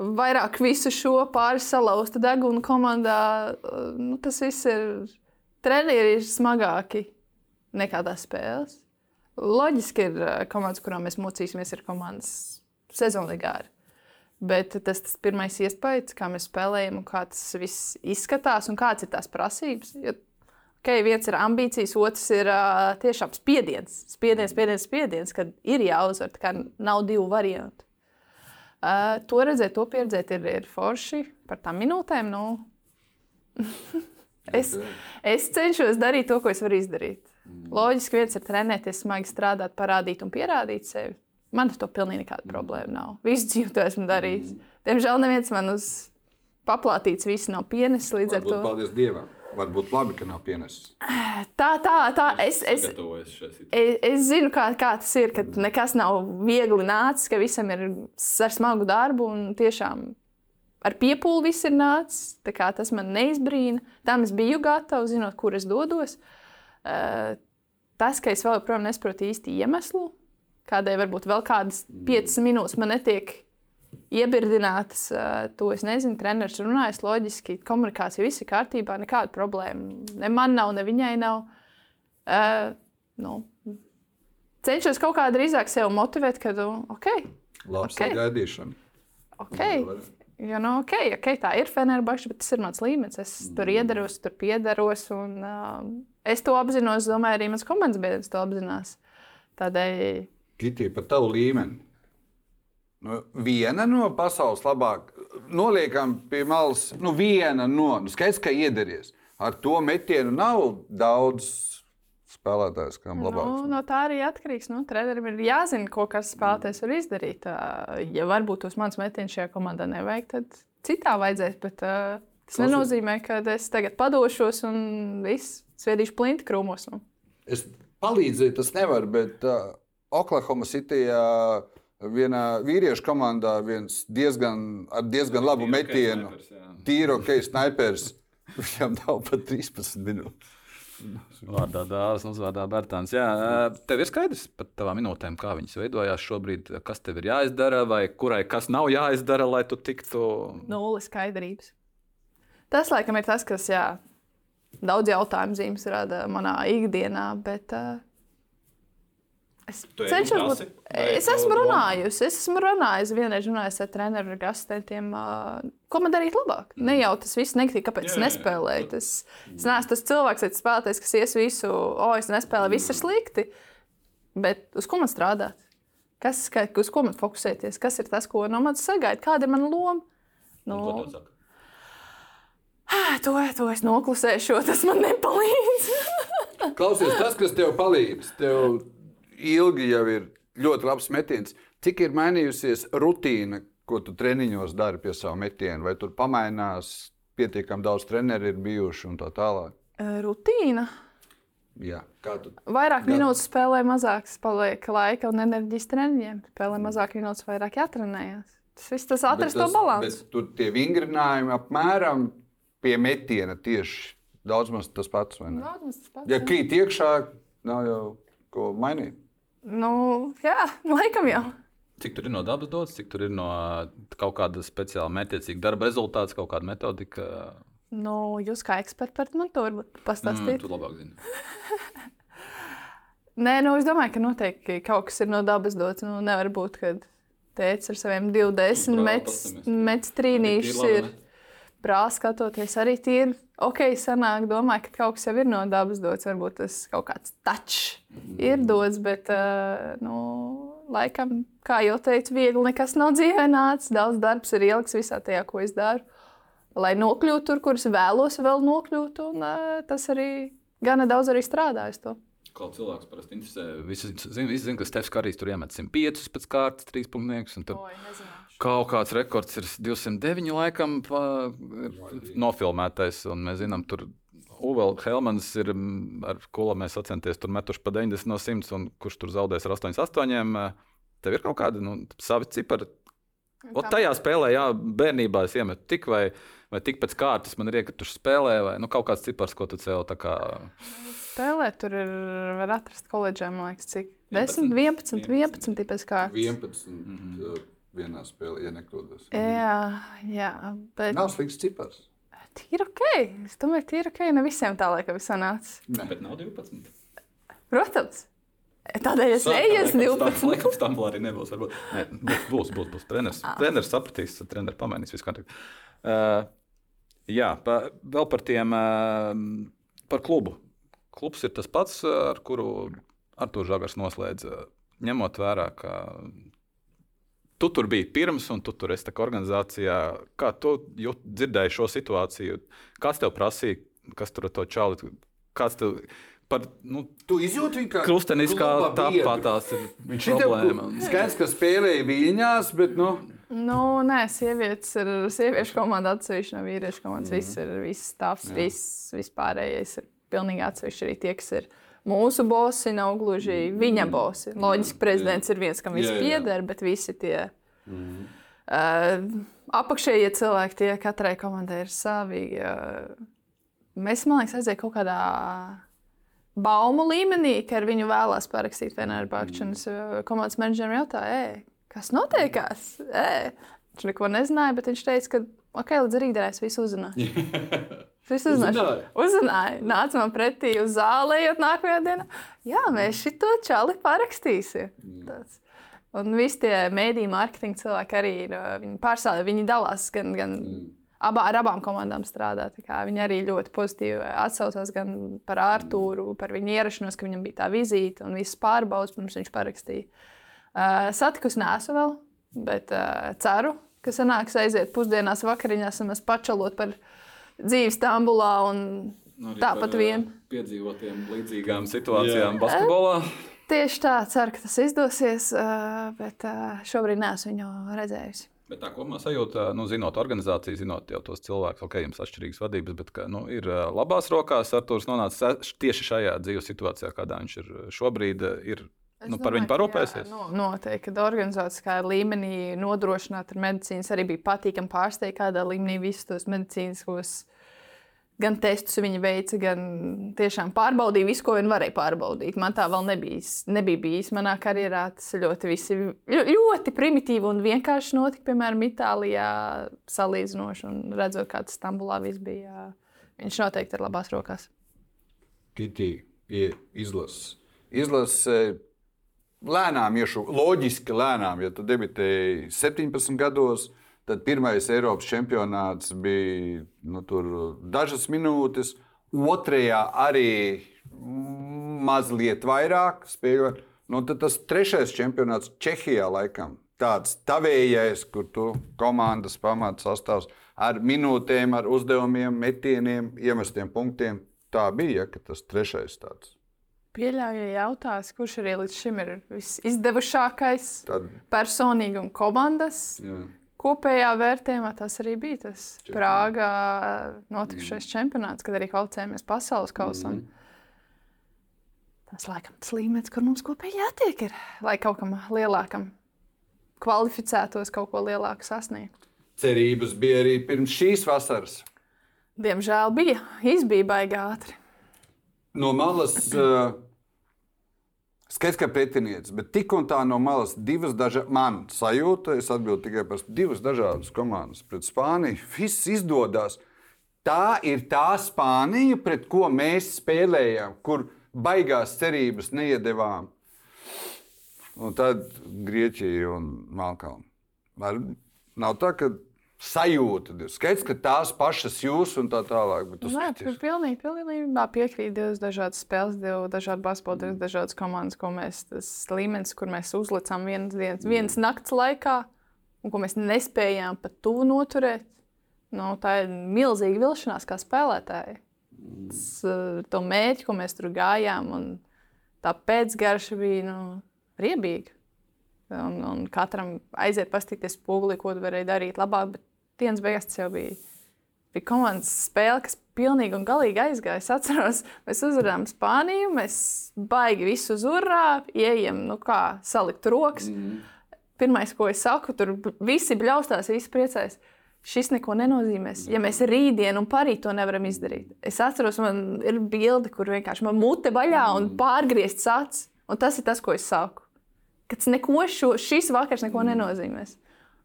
Vairāk visu šo pāri salauzta deguna komandā. uh, Nu, tas viss ir. Treniņi ir smagāki nekā tās spēles. Loģiski ir uh, komandas, kurām mēs mocīsimies, ir komandas sezonīgā. Bet tas, tas pirmais iespējas, kā mēs spēlējam, un kā tas viss izskatās, un kādas ir tās prasības. Jo Okay, viens ir ambīcijas, otrs ir uh, tiešām spiediens. Spiediens, spiediens, spiediens, kad ir jāuzvar. tā kā Nav divu variantu. Uh, to redzēt, to pieredzēt, ir, ir forši par tām minūtēm. Nu. (laughs) es, es cenšos darīt to, ko es varu izdarīt. Loģiski, viens ir trenēties, smagi strādāt, parādīt un pierādīt sevi. Man ar to pilnīgi nekāda problēma nav. Visu dzīvi to esmu darījis. Diemžēl neviens man uz paplātīts visu nav pienesis līdz ar Varbūt, to. paldies Dievam. Varbūt labi, ka nav pienesis. Tā, tā, tā. Es, es. Es, es zinu, kā, kā tas ir, kad nekas nav viegli nācis, ka visam ir s- ar smagu darbu un tiešām ar piepūli viss ir nācis. Tā kā Tas man neizbrīna. Tam es biju gatava, zinot, kur es dodos. Uh, tas, ka es vēl joprojām nesaprotu īsti iemeslu, kādēļ varbūt vēl kādas piecas minūtes man netiek iebirdinātas, uh, to es nezinu. Treneris runājas loģiski, komunikācija viss ir kārtībā, nekāda problēma. Ne man nav, ne viņai nav. Uh, nu, cenšos kaut kā drīzāk sevi motivēt, ka, nu, ok, Labs Ok. okay. gaidīšana. ok. Jo, nu, ok, ok, tā ir Fenerbahča, bet tas ir mans līmenis. Es tur iedaros, tur piedaros. Un, uh, es to apzinos, domāju, arī mans komandas biedrs to apzinās. Tādēļ Kitī par tavu līmeni. Nu, viena no pasaules labāk, noliekam pie malas, nu, viena no, nu, skaidrs, ka iederties. Ar to metienu nav daudz spēlētājs, kam nu, labāks. no tā arī atkarīgs. Nu, trenerim ir jāzina, ko kas spēlētājs var izdarīt. Uh, ja varbūt uz manas metienus šajā komandā nevajag, tad citā vajadzēs. Bet, uh, tas nenozīmē, ka es tagad padošos un viss sviedīšu plinti krūmos. Nu. Es palīdzēju, tas nevar, bet uh, Oklahoma City uh, vienā vīriešu komandā viens diezgan, ar diezgan labu metienu. jā. Tīri ok, snipers. Viņam nav pat 13 minūtes. Vārdā dāvāts, uzvārdā Bērtāns. Jā, tev ir skaidrs par tavām minūtēm, kā viņas veidojās šobrīd, kas tev ir jāizdara, vai kurai kas nav jāizdara, lai tu tiktu. Nulle skaidrības. Tas, laikam, ir tas, kas jā, daudz jautājumu zīmes rada manā ikdienā. Bet, uh, es cenšos būt. Es esmu runājusi, es esmu runājusi, vienreiz runājusi ar treneru, ar asistentiem. Ko man darīt labāk? Ne jau tas viss negatīvi, kāpēc Jā, es nespēlēju. Tas, es neesmu tas cilvēks, tas spēlētājs, kas ies visu, o, oh, es nespēlēju, viss ir slikti. Bet uz ko man strādāt? Kas, ka, uz ko man fokusēties? Kas ir tas, ko no manis sagaida? Kāda ir mana loma? Nu, tu saki? "Ā, to, to es noklusēšu, tas man nepalīdz. Klausies, tas, kas tev palīdz, tev ilgi jau ir ļoti labs metiens. Cik ir mainījusies rutīna, ko tu treniņos dari pie sava metiena? Vai tur pamainās, pietiekami daudz treneru ir bijuši un tā tālāk? Rutīna. Jā, kā tu Vairāk Jā. minūtes spēlē, mazāk paliek laika un enerģijas treniņiem. Spēlē mazāk minūtes, vairāk jātrenējas. Tas viss tas atrast to bet Tur tie vingrinājumi apmēram pie metiena tieši daudz maz tas pats. Daudz tas pats, Ja krīt iekšā, nav jau ko mainīt. Nu, jā, laikam jau. Cik tur ir no dabas dots, cik tur ir no ā, kaut kāda speciāla mērķiecīga darba rezultāts, kaut kāda metodika. Nu, jūs kā eksperti par man to varbūt Mm, pastāstīt. tu labāk zini. (laughs) Nē, nu, es domāju, ka noteikti kaut kas ir no dabas dots. Nu, nevar būt, ka tēvs ar saviem 20 Brāl, metrus pastamies. met trīnīšus ir. Brālis skatoties arī tīri. Ok, sanāk, domāju, ka kaut kas jau ir no dabas dots. Varbūt tas kaut kāds tačs ir dots, bet, uh, nu, laikam, kā jau teicu, viegli nekas nav dzīvē nācis. Daudz darbs ir ielikts visā tajā, ko es daru. Lai nokļūtu tur, kur es vēlos vēl nokļūt, un uh, tas arī gana daudz arī strādāju uz to. Kā cilvēks parasti interesē, visi zina, visi zina ka Stefans Kārijs tur iemet 105 pēc kārtas, 3 punktnieks. un Tur Oi, nezināšu. Kaut kāds rekords ir 209, laikam, pa, ir nofilmētais. Un mēs zinām, tur Uvel Helmans ir mm, ar ko mēs sacensties, tur metuši pa 90 no 100, un kurš tur zaudēs ar 88. Tev ir kaut kādi nu, savi cipari. Ot, Kā- tajā spēlē, jā, bērnībā es iemetu tik vai, vai tik pēc kārtas, man ir iekrituši spēlē, vai nu, kaut kāds cipars, ko tu sev tā kā. Spēlēt tur ir, var atrast koledžā, man liekas, cik 11, 10, 11, 11 pēc kārtas. 11. uh, vienā spēlē, ja nekļūdos. Jā, jā, bet Nav slikts cipars. ir ok. Es domāju, ka ir ok. Ne visiem tā laikam ir sanācis. Bet nav 12. Protams. Tādēļ es uz 12. Laikam stamblā arī nebūs. Varbūt. Nē, būs, būs, būs, būs. Treneris, treneris sapratīs, treneris pamainīs visu kārtību. Uh, jā, pa, vēl par tiem, uh, par klubu. Klubs ir tas pats, ar kuru Artur Žagars noslēdz, uh, ņemot vērā, ka tu tur biji pirms, un tu tur esi tā kā organizācijā. Kā tu jūt, dzirdēji šo situāciju? Kas tev prasīja, kas tur ar to čāli? Kāds tev par nu, Tu izjūti viņu kā Krustveida kā tāpatās ir problēma. Skaidrs, ka spēlēja viļņās, bet nu, Nu, nē, sievietes ir sieviešu komanda atsevišķi no vīriešu komandas. Viss ir viss stāvs, viss vispārējais ir pilnīgi atsevišķi. Arī tie, kas ir mūsu bosi, nav gluži viņa bosi. Loģiski, prezidents ir viens, kam viss pieder, bet visi tie uh, apakšējie cilvēki, tie katrai komandai ir savi. Uh, mēs, man liekas, aizējām kaut kādā baumu līmenī, ka ar viņu vēlās parakstīt Fenerbahčenes mm. komandas menedžerim jautāja, "Ej, kas notiekās? Ej." Viņš neko nezināja, bet viņš teica, ka ok, līdz rītdienai es visu uzzināšu. (laughs) Uzzināšu. Uzzināja? Uzzināju. Nāca man pretī uz zāli, ejot nākamajā dienā. Jā, mēs šito čali parakstīsim. Tāds. Un visi tie mēdīņu mārketinga cilvēki arī ir. uh, Viņi dalās gan, gan abā, ar abām komandām strādā. Viņi arī ļoti pozitīvi atsaucās gan par Artūru, par viņa ierašanos, ka viņam bija tā vizīte un viss pārbaudas, pirms viņš parakstīja. Uh, Satikusi nesu vēl, bet uh, ceru, ka sanāks aiziet pusdienās, vakariņās un mēs pačalot par dzīvi Stambulā. Un... Tāpat vien. Piedzīvotiem līdzīgām situācijām basketbolā. Tieši tā, ceru, ka tas izdosies, bet šobrīd neesmu viņu redzējusi. Bet tā kopumā sajūta, nu, zinot organizāciju, zinot jau tos cilvēkus, ok, jums ir atšķirīgas vadības, bet ka, nu, ir labās rokās. Arthurs nonāca tieši šajā dzīves situācijā, kādā viņš ir šobrīd. ā, Ir, nu, par viņu parūpēsies. No, noteikti, kad organizācijā līmenī nodrošināt ar medicīnas arī bija patīkami pārsteigt, kādā līmenī visus tos medicīniskos gan testus viņi veica, gan tiešām pārbaudīja visu, ko viņi varēja pārbaudīt. Man tā vēl nebija, nebija bijis manā karjerā. Tas ļoti, visi, ļo- ļoti primitīvi un vienkārši notika, piemēram, Itālijā, salīdzinoši un redzot, kā tas Stambulā viss bija. jā. Viņš noteikti ir labās rokās. Kitī izlases. Izlase lēnām iešu, loģiski lēnām, ja tu debitēji 17 gados. Tad pirmais Eiropas čempionāts bija nu, dažas minūtes, otrajā arī mazliet vairāk spēlēt. Nu, tad tas trešais čempionāts Čehijā laikam. Tāds tavējais, kur tu komandas pamats sastāvs ar minūtēm, ar uzdevumiem, metieniem, iemestiem punktiem. Tā bija, ja, ka tas trešais tāds. Pieļauju, ja jautās, kurš arī līdz šim ir visizdevušākais Tad, personīgi un komandas jā. kopējā vērtējumā. Tas arī bija tas Prāgā notikušais mm. čempionāts, kad arī kvalificējāmies pasaules kausam. Mm. Tas laikam tas līmenis, kur mums kopīgi jātiek, ir, lai kaut kam lielākam kvalificētos, kaut ko lielāku sasniegt. Cerības bija arī pirms šīs vasaras. Diemžēl bija izbija baigā ātri. No malas uh, skaidrs, ka pretinieks, bet tik un tā no malas divas dažādas, man sajūta, es atbildu tikai par divas dažādas komandas. Pret Spāniju viss izdodas. Tā ir tā Spānija, pret ko mēs spēlējām, kur baigās cerības neiedevām. Un tad Grieķija un Melnkalna. Var- Nav tā, ka sajūta skaidrs, ka tās pašas jūs un tā tālāk. Bet Nē, tur pilnīgi, pilnībā piekrīt divas dažādas spēles, divas dažādas basketbola, divas dažādas komandas, ko mēs, tas līmenis, kur mēs uzlicām vienas dienas, vienas nakts laikā, un ko mēs nespējām pat tuvu noturēt. Nu, tā ir milzīga vilšanās kā spēlētāji. uh, to mērķi, ko mēs tur gājām. Un tā pēcgarša bija nu, riebīga. Un, un katram aiziet, paskatīties spoguli, ko tu varēji darīt labāk. Bet dienas beigās tas jau bija, bija komandas spēle, kas pilnīgi un galīgi aizgāja. Es atceros, mēs uzvarējām Spāniju, mēs baigi visu uzvarā, ieejam, nu kā salikt rokas. Mm. Pirmais, ko es saku, tur visi bļaustās, visi priecājas. Šis neko nenozīmēs. Ja mēs rītdien un parīt to nevaram izdarīt, es atceros, man ir bilde, kur vienkārši man mute vaļā un pārgriezts acis. Un tas ir tas, ko es saku ka neko šo, šis vakars neko nenozīmēs.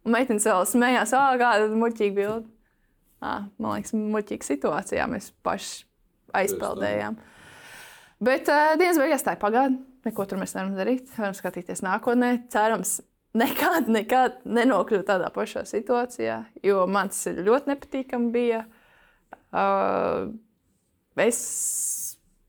Un meitenes vēl smējās, ah, kāda muļķīga bilde. Ah, man liekas, muļķīga situācijā mēs paši aizpeldējām. Bet uh, dienas beigās tā ir pagātne. Neko tur mēs nevaram darīt. Varam skatīties nākotnē. Cerams, nekad, nekad nenokļūt tādā pašā situācijā, jo man tas ļoti nepatīkami bija. Uh, es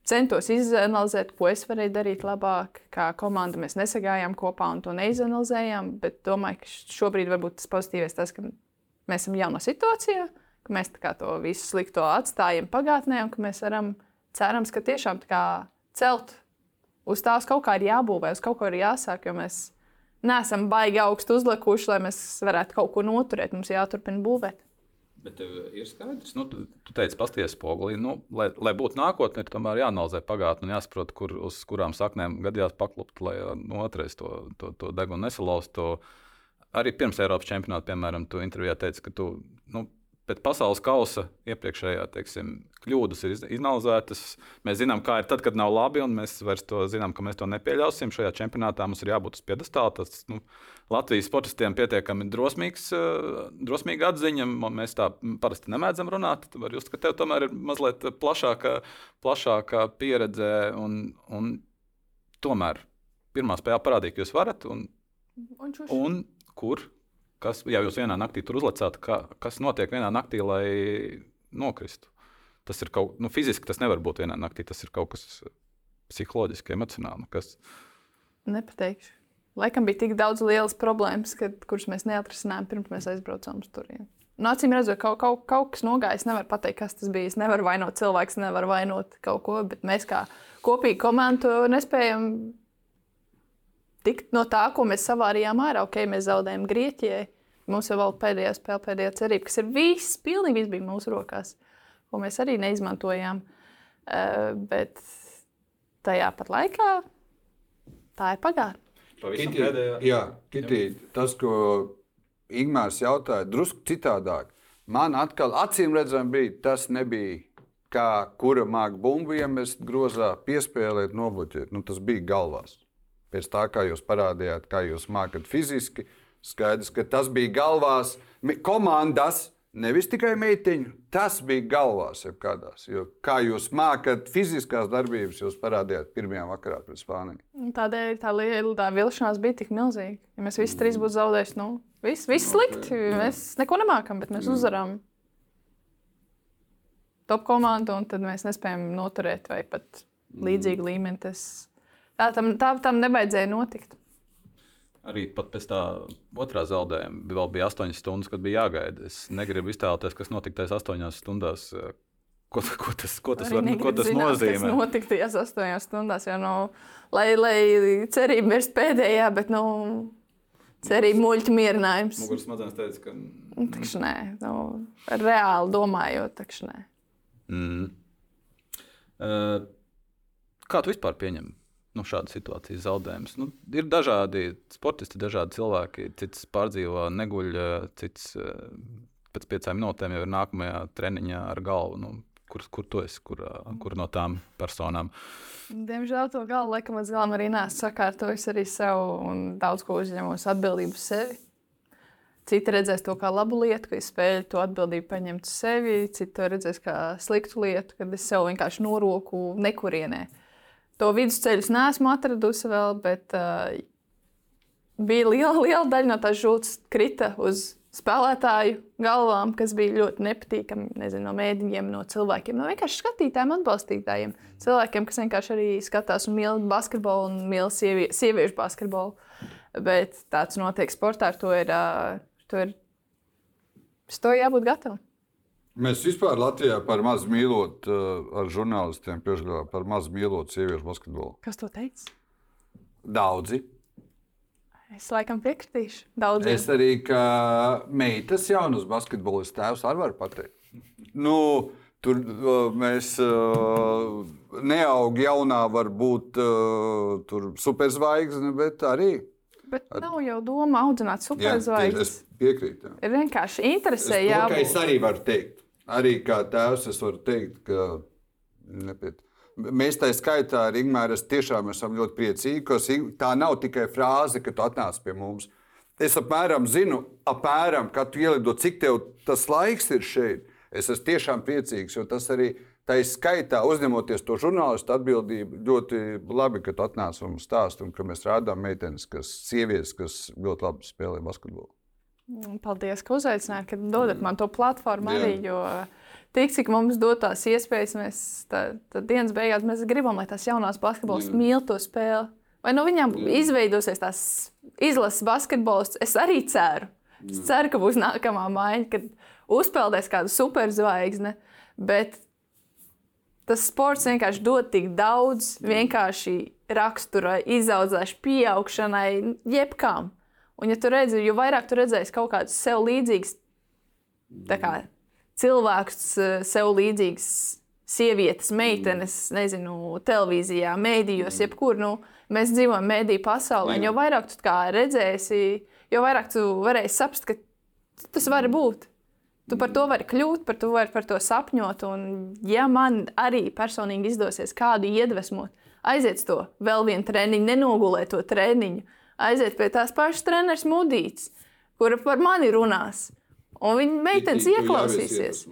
centos izanalizēt, ko es varēju darīt labāk. Kā komanda mēs nesagājām kopā un to neizanalizējām. Bet domāju, ka šobrīd varbūt tas pozitīvais tas, ka mēs esam jaunā situācijā, ka mēs to visu slikto atstājam pagātnē un ka mēs varam, cerams, ka tiešām celt uz tās kaut kā ir jābūvē, uz kaut ko ir jāsāk. Jo mēs neesam baigi augstu uzlikuši, lai mēs varētu kaut ko noturēt. Mums jāturpina būvēt. Bet ir skaidrs, nu, tu, tu teici, pasties spogulī. Nu, lai, lai būtu nākotnē, ir tomēr jāanalizē pagātne un jāsaprot, kur, uz kurām saknēm gadījās paklupt, lai nu, otrais to, to, to degunu nesalaustu. Arī pirms Eiropas čempionāta, piemēram, tu intervijā teici, ka tu nu, pēc pasaules kausa iepriekšējā teiksim, kļūdas ir izanalizētas. Mēs zinām, kā ir tad, kad nav labi, un mēs vairs to zinām, ka mēs to nepieļausim. Šajā čempionātā mums ir jābūt uz piedestāla. Tas nu, Latvijas sportistiem pietiekami drosmīgs, uh, drosmīga atziņa. Mēs tā parasti nemēdzam runāt. Var just, ka tev tomēr ir mazliet plašāka, plašāka pieredze. Un, un tomēr pirmā spēle parādīja, ka jūs varat. Un, un, un kur? Kas, ja jūs vienā naktī tur uzlicāt, ka, kas notiek vienā naktī, lai nokristu? Tas ir kaut kas, nu, fiziski tas nevar būt vienā naktī. Tas ir kaut kas psiholoģiski, emocionāli. Kas... Nepateikšu. Laikam bija tik daudz lielas problēmas, kad, kuras mēs neatrisinājām pirms mēs aizbraucām uz turieni. Nu, acīm redzot, kaut, kaut, kaut kas nogājis. Nevar pateikt, kas tas bija. Es nevaru vainot cilvēku, nevaru vainot kaut ko, bet mēs kā kopīgi komandu nespējam tikt no tā, ko mēs savārījām ārā. Ok, mēs zaudējām Grieķijai. Mums jau vēl pēdējā spēlē, pēdējā cerība, kas ir viss, pilnīgi viss bija mūsu rokās, ko mēs arī neizmantojām. Uh, bet tajā pat laikā tā ir pagātne. Kitī, jā, Kitī, tas, ko Ingūns jautāja, drusku citādāk. Man atkal acīm redzami bija, tas nebija kā kura māca bumbu iemest grozā, piespēlēt, nobloķēt. Nu, tas bija galvās. Pēc tā, kā jūs parādījāt, kā jūs mākat fiziski, skaidrs, ka tas bija galvās komandas. Nevis tikai meitiņu, tas bija galvās, jau kādās. Jo, kā jūs mākat fiziskās darbības, jūs parādījāt pirmajā vakarā pret Spāniju. Tādēļ tā liela tā vilšanās bija tik milzīga. Ja mēs visi trīs būtu zaudējuši, nu, viss, viss slikti. Mēs neko nemākam, bet mēs uzvarām top komandu, un tad mēs nespējam noturēt vai pat līdzīgu līmeni. Tas Tā tam, tā, tam nevajadzēja notikt. Arī pēc tā otrā zaudējuma vēl bija 8 stundas, kad bija jāgaida. Es negribu iztēloties, kas notika tajās 8 stundās. Ko, ko tas, ko tas, var, ko tas zināt, nozīmē? Tas notika tajās 8 stundās, jau nu, lai, lai cerība mirst pēdējā, bet nu, cerība muļķa mierinājums. Muguras smadzenes teica, ka. Nu, takš nē, nu, reāli domājot, takš nē. Mm. Uh, kā tu vispār pieņem nu, šāda situācija zaudējums. Nu, ir dažādi sportisti, dažādi cilvēki. Cits pārdzīvo, neguļ, cits eh, pēc piecām minūtēm jau ir nākamajā treniņā ar galvu. Nu, kur, kur tu esi, kur, kur no tām personām? Diemžēl to galvu laikam līdz galam arī nesu sakārtojis arī sev un daudz ko uzņemos atbildību sevi. Citi redzēs to kā labu lietu, ka es spēju to atbildību paņemt uz sevi. Citi to redzēs kā sliktu lietu, kad es sev vienkārši noroku nekurienē. Uh, To vidusceļu neesmu atradusi vēl, bet uh, bija liela, liela daļa no tās žultas krita uz spēlētāju galvām, kas bija ļoti nepatīkami. Nezinu, no mēdījiem, no cilvēkiem, no vienkārši skatītājiem, atbalstītājiem. Cilvēkiem, kas vienkārši arī skatās un mīl basketbolu un mīl sievie, sieviešu basketbolu. Bet tāds notiek sportā, ar to ir. Uh, to ir, to jābūt gatavam. Mēs vispār Latvijā par maz mīlot uh, ar žurnālistiem, piešķirām par maz mīlot sieviešu basketbolu. Kas to teica? Daudzi. Es laikam piekritīšu. Daudziem. Es arī kā meitas jaunas basketbolistas tēvs arī varu pateikt. Nu, tur uh, mēs uh, neaugam jaunā, varbūt superzvaigzne, bet arī. Bet nav jau doma audzināt superzvaigznes. es piekrītu. Ir vienkārši interesē, Es, to, ka es arī varu teikt, arī kā tēvs, es varu teikt, ka nepiet. Mēs tā skaitā ar Ingūru tiešām esam ļoti priecīgi, ka tā nav tikai frāze, ka tu atnāc pie mums. Es apmēram zinu, apmēram, kad tu ielido, cik tev tas laiks ir šeit. Es esmu tiešām priecīgs, jo tas arī tā ir skaitā, uzņemoties to žurnālistu atbildību. Ļoti labi, ka tu atnāc un stāst, un ka mēs rādām meitenes, kas sievietes, kas ļoti labi spēlē basketbolu. Paldies, ka uzaicinājāt, ka dodat man to platformu Jā. arī. Jo tik cik mums dod tās iespējas, mēs tā, tā dienas beigās mēs gribam, lai tās jaunās basketbolistas mīl to spēli. Vai no viņām izveidosies tās izlases basketbolists? Es arī ceru. Es ceru, ka būs nākamā maiņa, kad uzpeldēs kādu superzvaigzni. Bet tas sports vienkārši dod tik daudz vienkārši rakstura, izaudzēšanai, pieaugšanai, jebkām. Un, ja tu redzi, jo vairāk tu redzēsi kaut kādus sev līdzīgus kā, cilvēkus, eh, sev līdzīgas sievietes, meitenes, nezinu, televīzijā, mēdījos, jebkur. Nu, mēs dzīvojam mēdīju pasaulē, jo vairāk tu redzēsi, jo vairāk tu varēsi saprast, ka tas var būt. Tu par to vari kļūt, par to vari par to sapņot. Un, ja man arī personīgi izdosies kādu iedvesmot, aiziet to vēl vienu treniņu, nenogulēt to treniņu, aiziet pie tās pašas treneris Mudīts, kura par mani runās. Un viņa meitenes ieklausīsies.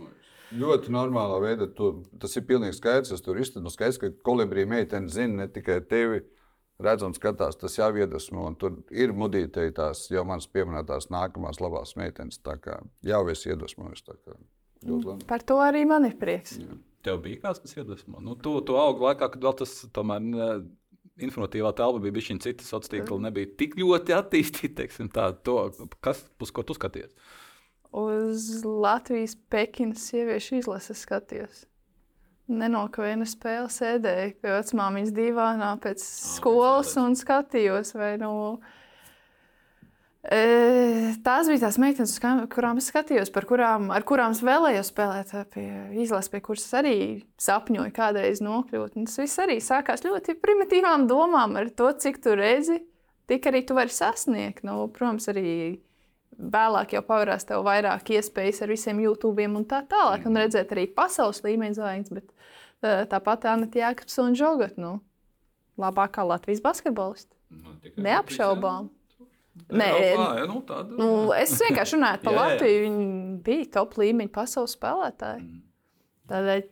Ļoti normālā veidā. Tu, tas ir pilnīgi skaidrs. Es tur iztenu skaidrs, ka kolibrija meitene zina ne tikai tevi. Redz un skatās, tas jau iedvesmo. un Tur ir mudītēji tās jau manas pieminētās nākamās labās meitenes. Tā kā jau es iedvesmojos. tā kā Ļoti labi. Par to arī man ir prieks. Tev bija kāds, kas iedvesmo. Nu, tu, tu augi laikā, kad vēl tas tomēr. Informatīvā telpa bija bijusi cita sociālā tīkla, nebija tik ļoti attīstīta. kas, uz ko tu skaties? Uz Latvijas Pekinas sieviešu izlases skatījos. Nenokavēju ne spēli, sēdēju pie vecmāmiņas divānā pēc skolas un skatījos. Vai, nu, e, tās bija tās meitenes, kurām es skatījos, par kurām, ar kurām es vēlējos spēlēt, pie izlases, pie kuras arī sapņoju kādreiz nokļūt. Un tas viss arī sākās ļoti primitīvām domām ar to, cik tu redzi, tik arī tu vari sasniegt. Nu, protams, arī vēlāk jau pavērās tev vairāk iespējas ar visiem YouTube un tā tālāk, un redzēt arī pasaules līmeņa zvaigznes. Bet tāpat Anna Jākapsa un Žogat, nu, labākā Latvijas basketbolista. Neapšaubām. Nē, Eiropā, ja, nu, tāda, Nu, es vienkārši runāju par. (laughs) Latviju. Viņi bija top līmeņa pasaules spēlētāji. Tādēļ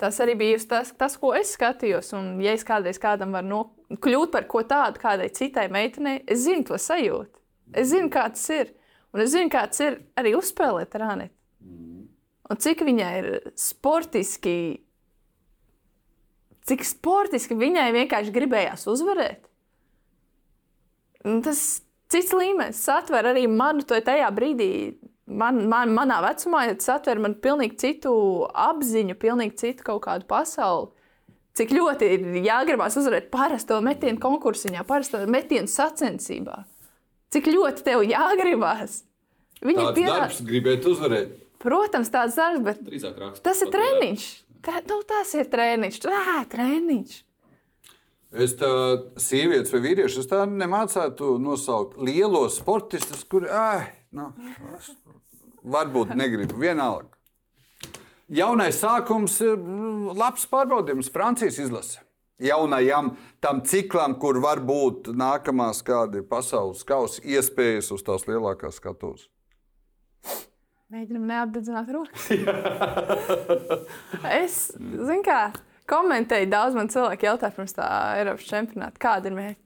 tas arī bija tas, tas, ko es skatījos. Un, ja es kādreiz kādam varu no, kļūt par ko tādu, kādai citai meitenei, es zinu to sajūtu. Es zinu, kā tas ir. Un es zinu, kā tas ir arī uzspēlēt ar Anētu. Un cik viņai ir sportiski, cik sportiski viņai vienkārši gribējās uzvarēt. Un tas cits līmenis satver arī manu to tajā brīdī. Man, man, manā vecumā tas atver man pilnīgi citu apziņu, pilnīgi citu kaut kādu pasauli. Cik ļoti ir jāgribas uzvarēt parasto metienu konkursā, parasto metienu sacensībā. Cik ļoti tev jāgribas. Viņa Tāds pierāda, darbs gribēt uzvarēt. protams, tāds darbs, bet tas ir treniņš. Tā, nu, tas ir treniņš. Tā, treniņš. Es tādu sievietes vai vīriešu tā nemācētu nosaukt lielos sportistus, kuriem nu, varbūt negribu vienalga. Jaunais sākums ir mm, labs pārbaudījums Francijas izlase. Jaunajam tam ciklam, kur var būt nākamās kādi pasaules kausa iespējas uz tās lielākās skatuves. Mēģinām neapdedzināt rokas. (laughs) es, zinu, kā komentēju, daudz man cilvēku jautāja pirms tā Eiropas čempionāta, kāda ir mērķa.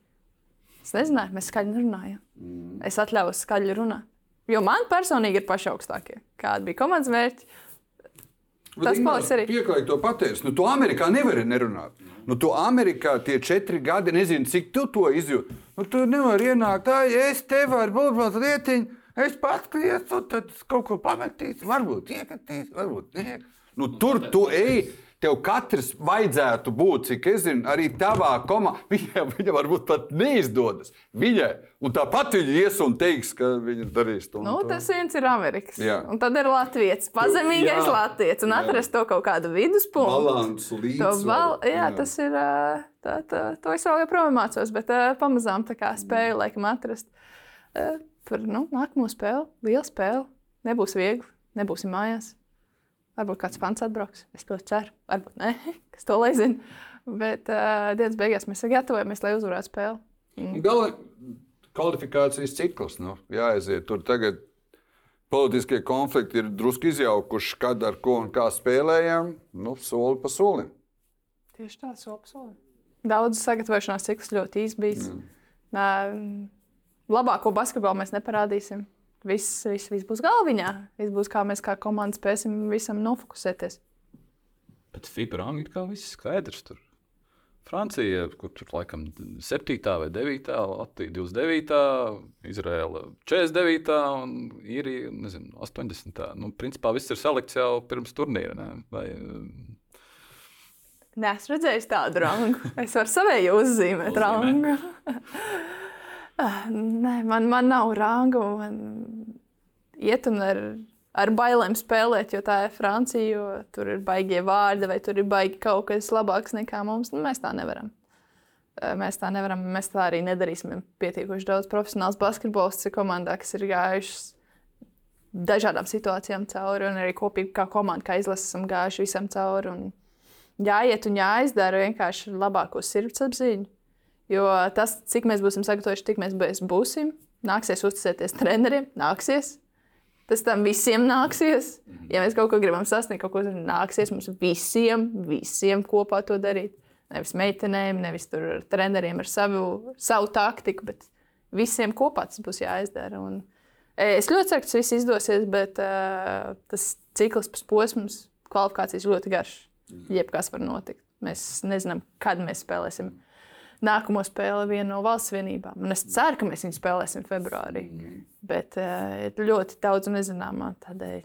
Es nezināju, mēs skaļi nerunājam. Es atļaujos skaļi runāt. Jo man personīgi ir paši augstākie. Kāda bija komandas mērķi? Tas paliks arī. Pieklājīgi to pateicis. Nu, tu Amerikā nevari nerunāt. Nu, tu Amerikā tie četri gadi, nezinu, cik tu to izjūti. Nu, tu nevari ienākt, tā, es te varu būt vēl lietiņu. Es paskaties, un tad kaut ko pametīs, varbūt iekatīs, varbūt nē. Nu, tur tu ej. Tev katrs vajadzētu būt, cik es zinu, arī tavā komandā. (laughs) Viņai, viņa varbūt pat neizdodas. Viņai, un tāpat viņa ies un teiks, ka viņa darīs to. Nu, to. tas viens ir Amerikas. Jā. Un tad ir Latvijas. Pazemīgais Jā. Latvijas. Un Jā. atrast to kaut kādu viduspunktu. balansu To līdzsvaru. val, jā, tas ir. Tā, tā, to es vēl joprojām mācos, bet pamazām spēju laikam atrast. Par nu, nākamo spēli, lielu spēli. Nebūs viegli, nebūsim mājās. Varbūt kāds fans atbrauks. Es to ceru. Varbūt nē, (laughs) kas to lai zina. Bet uh, dienas beigās mēs gatavojamies, lai uzvarētu spēli. Gala kvalifikācijas cikls. Nu, jāaiziet. Tur tagad politiskie konflikti ir drusku izjaukuši, kad ar ko un kā spēlējām. Nu, soli pa solim. Tieši tā, soli pa solim. Daudz sagatavošanās cikls ļoti īsts bijis. Mm. Labāko basketbolu mēs neparādīsim. Viss, viss, viss būs galviņā. Viss būs kā mēs kā komanda spēsim visam nofokusēties. Bet FIBA rangi ir kā viss skaidrs. Tur. Francija, kur tur laikam 7. vai 9. Latvija 29. Izraela 49. un Īrija nezinu, 80. Nu, principā viss ir salikts jau pirms turnīra. Ne? Vai, Nē, es redzēju tādu rangu. Es varu savēju uzzīmēt Uzzīmē. rangu. (laughs) Nē, man, man nav rangu. Man iet un ar, ar bailēm spēlēt, jo tā ir Francija, jo tur ir baigie vārdi vai tur ir baigi kaut kas labāks nekā mums. Nu, mēs tā nevaram. Mēs tā nevaram, mēs tā arī nedarīsim. Pietiekoši daudz profesionāls basketbols ir komandā, kas ir gājušas dažādām situācijām cauri, un arī kopīgi kā komanda, kā izlases, esam gājuši visam cauri. Un jāiet un jāizdara vienkārši ar labāko sirdsapziņu. Jo tas, cik mēs būsim sagatavojuši, tik mēs būs- būsim. Nāksies uzticēties treneriem, nāksies. Tas tam visiem nāksies. Ja mēs kaut ko gribam sasniegt, kaut ko nāksies mums visiem, visiem kopā to darīt. Nevis meitenēm, nevis tur ar treneriem ar savu, savu taktiku, bet visiem kopā tas būs jāizdara. Un e, es ļoti ceru, ka tas viss izdosies, bet uh, tas cikls pēc posms, kvalifikācijas ļoti garš. Jebkas var notikt. Mēs nezinām, kad mēs spēlēsim nākamo spēli vienu no valsts vienībām. Un es ceru, ka mēs viņu spēlēsim februārī. Bet uh, ir ļoti daudz nezināmā. Tādēļ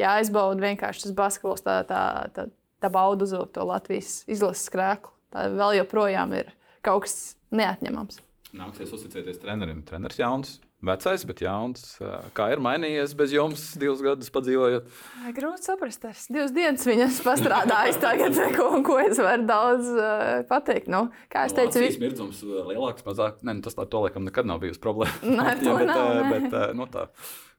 jāizbauda vienkārši tas basketbols, tā, tā, tā, tā bauda uz to Latvijas izlases krēslu. Tā vēl joprojām ir kaut kas neatņemams. nāksies uzticēties trenerim. Treneris jauns, vecais, bet jauns. Kā ir mainījies bez jums divus gadus padzīvojot? Grūti saprast, es divas dienas viņas pastrādāju. Tagad, (laughs) ko, ko es varu daudz uh, pateikt. Nu, kā es teicu, Latvijas mirdzums lielāks, mazāk. Ne, nu, tas tā to laikam nekad nav bijusi problēma. Nē, (laughs) to bet, nav, nē. bet uh, nu, tā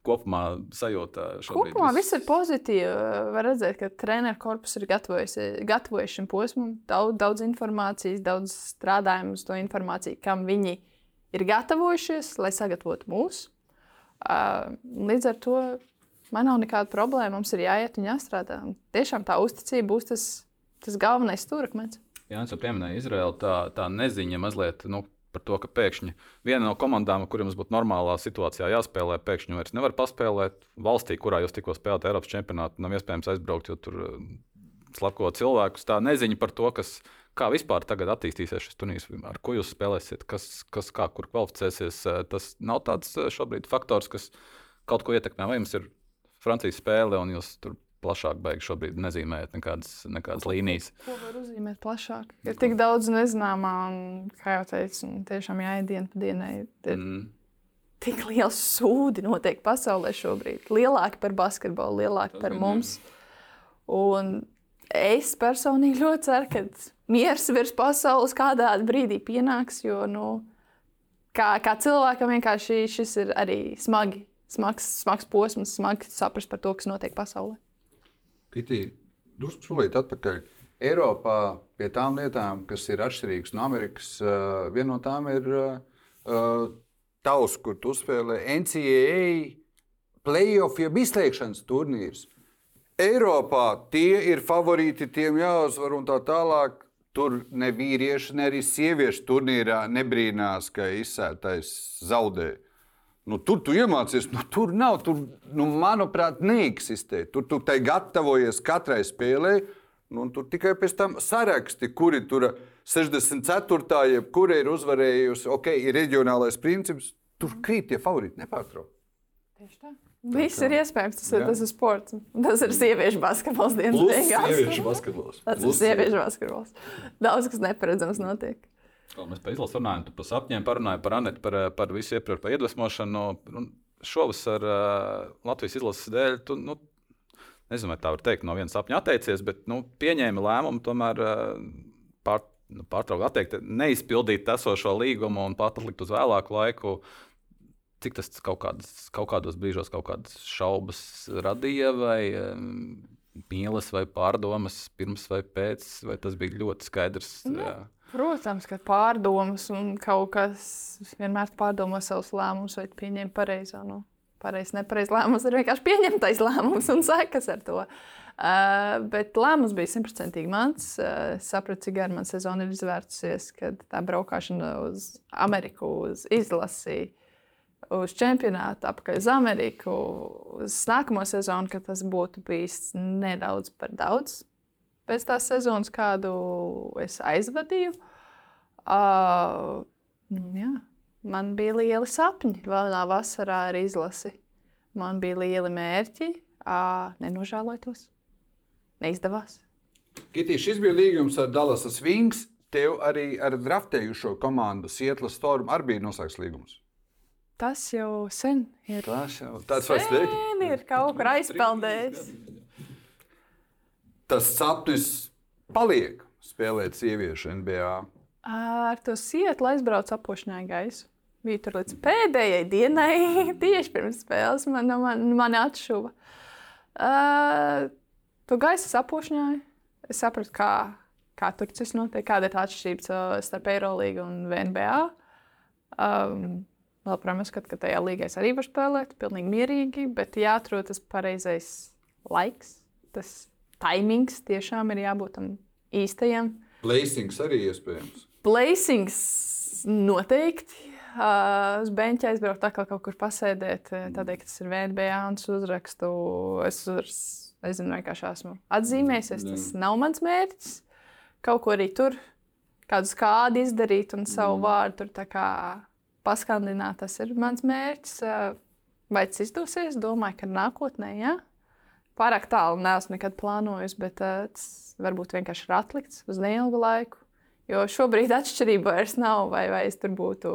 kopumā sajūta šobrīd. Kopumā viss ir pozitīvi. Var redzēt, ka treneru korpus ir gatavojis šim posmam. Daudz, daudz informācijas, daudz strādājumu uz to informāciju, kam viņi ir gatavojušies, lai sagatavotu mūs. Līdz ar to man nav nekāda problēma. Mums ir jāiet un jāstrādā. Tiešām tā uzticība būs tas, tas galvenais stūrakmens. Jā, jau pieminēju Izraelu. Tā, tā neziņa mazliet nu, to, ka pēkšņi viena no komandām, kuriem būtu normālā situācijā jāspēlē, pēkšņi vairs nevar paspēlēt. Valstī, kurā jūs tikko spēlējāt Eiropas čempionātu, nav iespējams aizbraukt, jo tur slepko cilvēkus. Tā neziņa par to, kas, kā vispār tagad attīstīsies šis turnīrs, ar ko jūs spēlēsiet, kas, kas kā kur kvalificēsies. uh, Tas nav tāds uh, šobrīd faktors, kas kaut ko ietekmē. Vai jums ir Francijas spēle un jūs tur plašāk beigās šobrīd nezīmējat nekādas, nekādas līnijas? Ko var uzzīmēt plašāk? Ir tik daudz nezināmā, un, kā jau teicu, tiešām jāiet pa dienai. Ir Mm. tik liels sūdi notiek pasaulē šobrīd. Lielāki par basketbolu, lielāki par mums. Un es personīgi ļoti ceru, ka miers virs pasaules kādā brīdī pienāks. Jo nu, kā, kā cilvēkam vienkārši šis ir arī smagi, smags, smags posms, smagi saprast par to, kas notiek pasaulē. Kitī, drusku solīt atpakaļ. Eiropā pie tām lietām, kas ir atšķirīgas no Amerikas, uh, viena no tām ir uh, tavs, kur tu spēlē NCAA playoff, jeb izslēgšanas turnīrs. Eiropā tie ir favorīti, tiem jāuzvar un tā tālāk. Tur ne vīrieši, ne arī sieviešu turnīrā nebrīnās, ka izsētais zaudē. Nu, tur tu iemācies, nu, tur nav. Tur, nu, manuprāt, neeksistē. Tur tu tai gatavojies katrai spēlei. Nu, un tur tikai pēc tam saraksti, kuri tur 64. jebkura ir uzvarējusi. Ok, ir reģionālais princips. Tur krīt tie favorīti nepārtraukti. Tieši tā. Viss ir iespējams. Tas, ir, tas ir sports. Tas ir sieviešu basketbols dienas Plus beigās. sieviešu basketbols. Tas ir Plus sieviešu basketbols. Daudz kas neparedzams notiek. Kā mēs par izlasu runājam, tu par sapņiem parunāji par Anetu, par, par visu iepriekš, par iedvesmošanu. Un Šovasar uh, Latvijas izlases dēļ, tu, nu, nezinu, vai tā var teikt, no viena sapņa atteicies, bet nu, pieņēmi lēmumu tomēr uh, pār, nu, pārtraukt, atteikt, neizpildīt esošo līgumu un pārlikt uz vēlāku laiku. Cik tas kaut, kādas, kaut kādos brīžos kaut kādas šaubas radīja, vai mīlas, vai pārdomas pirms vai pēc, vai tas bija ļoti skaidrs? Jā. Protams, ka pārdomas un kaut kas vienmēr pārdomā savus lēmumus, vai pieņem pareizo. Nu, pareizi, nepareizi lēmums ir vienkārši pieņemtais lēmums un sekas ar to. Uh, bet lēmums bija simtprocentīgi mans. Uh, es sapratu, cik gara man sezona ir izvērtusies, kad tā braukšana uz Ameriku, uz izlasi, uz čempionātu, apakaļ uz Ameriku, uz nākamo sezonu, ka tas būtu bijis nedaudz par daudz pēc tās sezonas, kādu es aizvadīju. Uh, jā, man bija lieli sapņi. Vēlā vasarā ar izlasi. Man bija lieli mērķi. Uh, nenožēlotos. Neizdevās. Kitī, šis bija līgums ar Dallas Sphinx. Tev arī ar draftējušo komandu Sietla Storm arī bija noslēgts līgums. Tas jau sen ir. Tas jau tāds vairs teikt. Sen ir kaut kur aizpeldējis. Tas sapnis paliek spēlēt sieviešu NBA. Ar to sietu aizbraucu apošanai gaisu. Bija tur līdz pēdējai dienai, (laughs) tieši pirms spēles. Man, man, man atšuva. Uh, to gaisu sapošņāju. Es sapratu, kā, kā tur tas notiek, kāda ir tā atšķirība uh, starp Eirolīgu un VNBA. Um, vēl, protams, ka, ka tajā līgā es arī varu spēlēt, pilnīgi mierīgi, bet jāatrod tas pareizais laiks, tas timings tiešām ir jābūt tam īstajam. Placings arī iespējams. Placings noteikti. Uh, uz beigta aizbraukt, tā kā kaut kur pasēdēt, tādēļ, ka tas ir VNBA un es uzrakstu. Es uzrakstu, nezinu, vienkārši esmu atzīmējies. Tas nav mans mērķis. Kaut ko arī tur, kādu skādi izdarīt un savu vārdu tur tā kā paskandināt, tas ir mans mērķis. Vai tas izdosies? Domāju, ka nākotnē, jā. Pārāk tālu neesmu nekad plānojis, bet tas varbūt vienkārši ir atlikts uz neilgu laiku. Jo šobrīd atšķirība vairs nav, vai, vai es tur būtu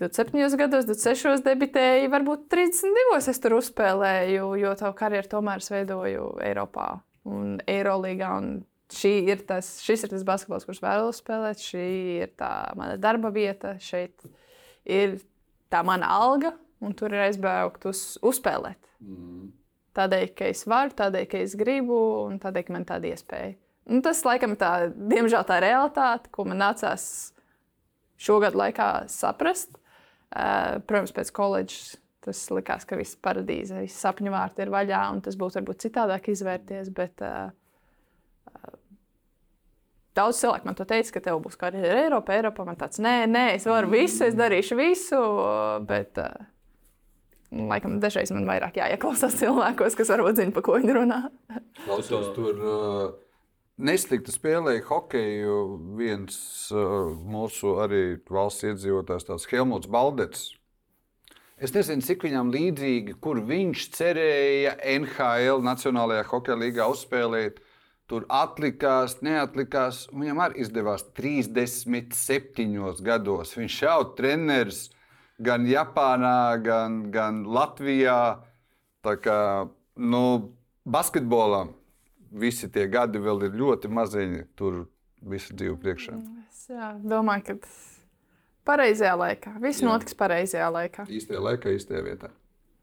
27 gados, 26 debitēju, varbūt 32 es tur uzspēlēju, jo tā karjeru tomēr es veidoju Eiropā un Eirolīgā. Un ir tas, šis ir tas basketbols, kurš vēlos spēlēt. Šī ir tā mana darba vieta. Šeit ir tā mana alga, un tur ir aizbraukt uz, uzspēlēt. Mm. Tādēļ, ka es varu, tādēļ, ka es gribu, un tādēļ, ka man tāda iespēja. Un tas, laikam, tā, diemžēl tā realitāte, ko man nācās šogad laikā saprast. Uh, protams, pēc koledžas tas likās, ka viss paradīze, viss sapņu vārti ir vaļā, un tas būtu varbūt citādāk izvērties. Bet, uh, Daudz cilvēku man to teica, ka tev būs karjeras Eiropā. Eiropā man tāds, nē, nē, es varu visu, es darīšu visu. Bet, uh, laikam, dažreiz man vairāk jāieklausās cilvēkos, kas varbūt zina, par ko viņi runā. Klausos, tur uh, neslikti spēlēja hokeju viens uh, mūsu arī valsts iedzīvotājs, tāds Helmuts Baldets. Es nezinu, cik viņam līdzīgi, kur viņš cerēja NHL Nacionālajā hokeja līgā uzspēlēt. Tur atlikās, neatlikās. Viņam arī izdevās 37 gados. Viņš jau treneris gan Japānā, gan, gan Latvijā. Tā kā nu, basketbolā visi tie gadi vēl ir ļoti maziņi. Tur viss dzīvo priekšā. Es jā, domāju, ka pareizajā laikā. Viss Jā. notiks pareizajā laikā. Īstajā laikā, īstajā vietā.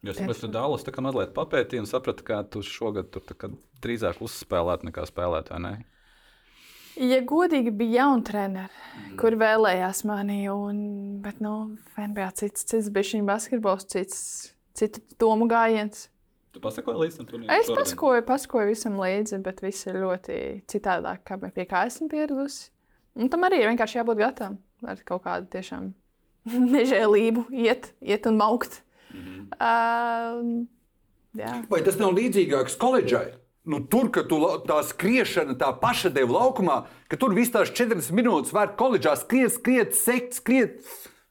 Jo es saprotu, ka Dālas tā kā mazliet papētīja un sapratu, ka tu šogad tur kā drīzāk uzspēlēt nekā spēlēt, vai ne? Ja godīgi bija jauni treneri, Mhm. mm. kur vēlējās mani, un, bet, nu, NBA cits, cits bija šī basketbols, cits, citu domu gājiens. Tu pasakoji līdz tam turnīram? Es pasakoju, pasakoju visam līdzi, bet viss ir ļoti citādāk, kā pie kā esmu pieradusi. Un tam arī ir vienkārši jābūt gatavam ar kaut kādu tiešām (laughs) nežēlību, iet, iet un maukt. -hmm. uh, jā. Vai tas nav līdzīgāks koledžai? Nu, tur, kad tu, tā skriešana, tā paša deva laukumā, ka tur visas tās 40 minūtes var koledžā skriet, skriet, sekt, skriet.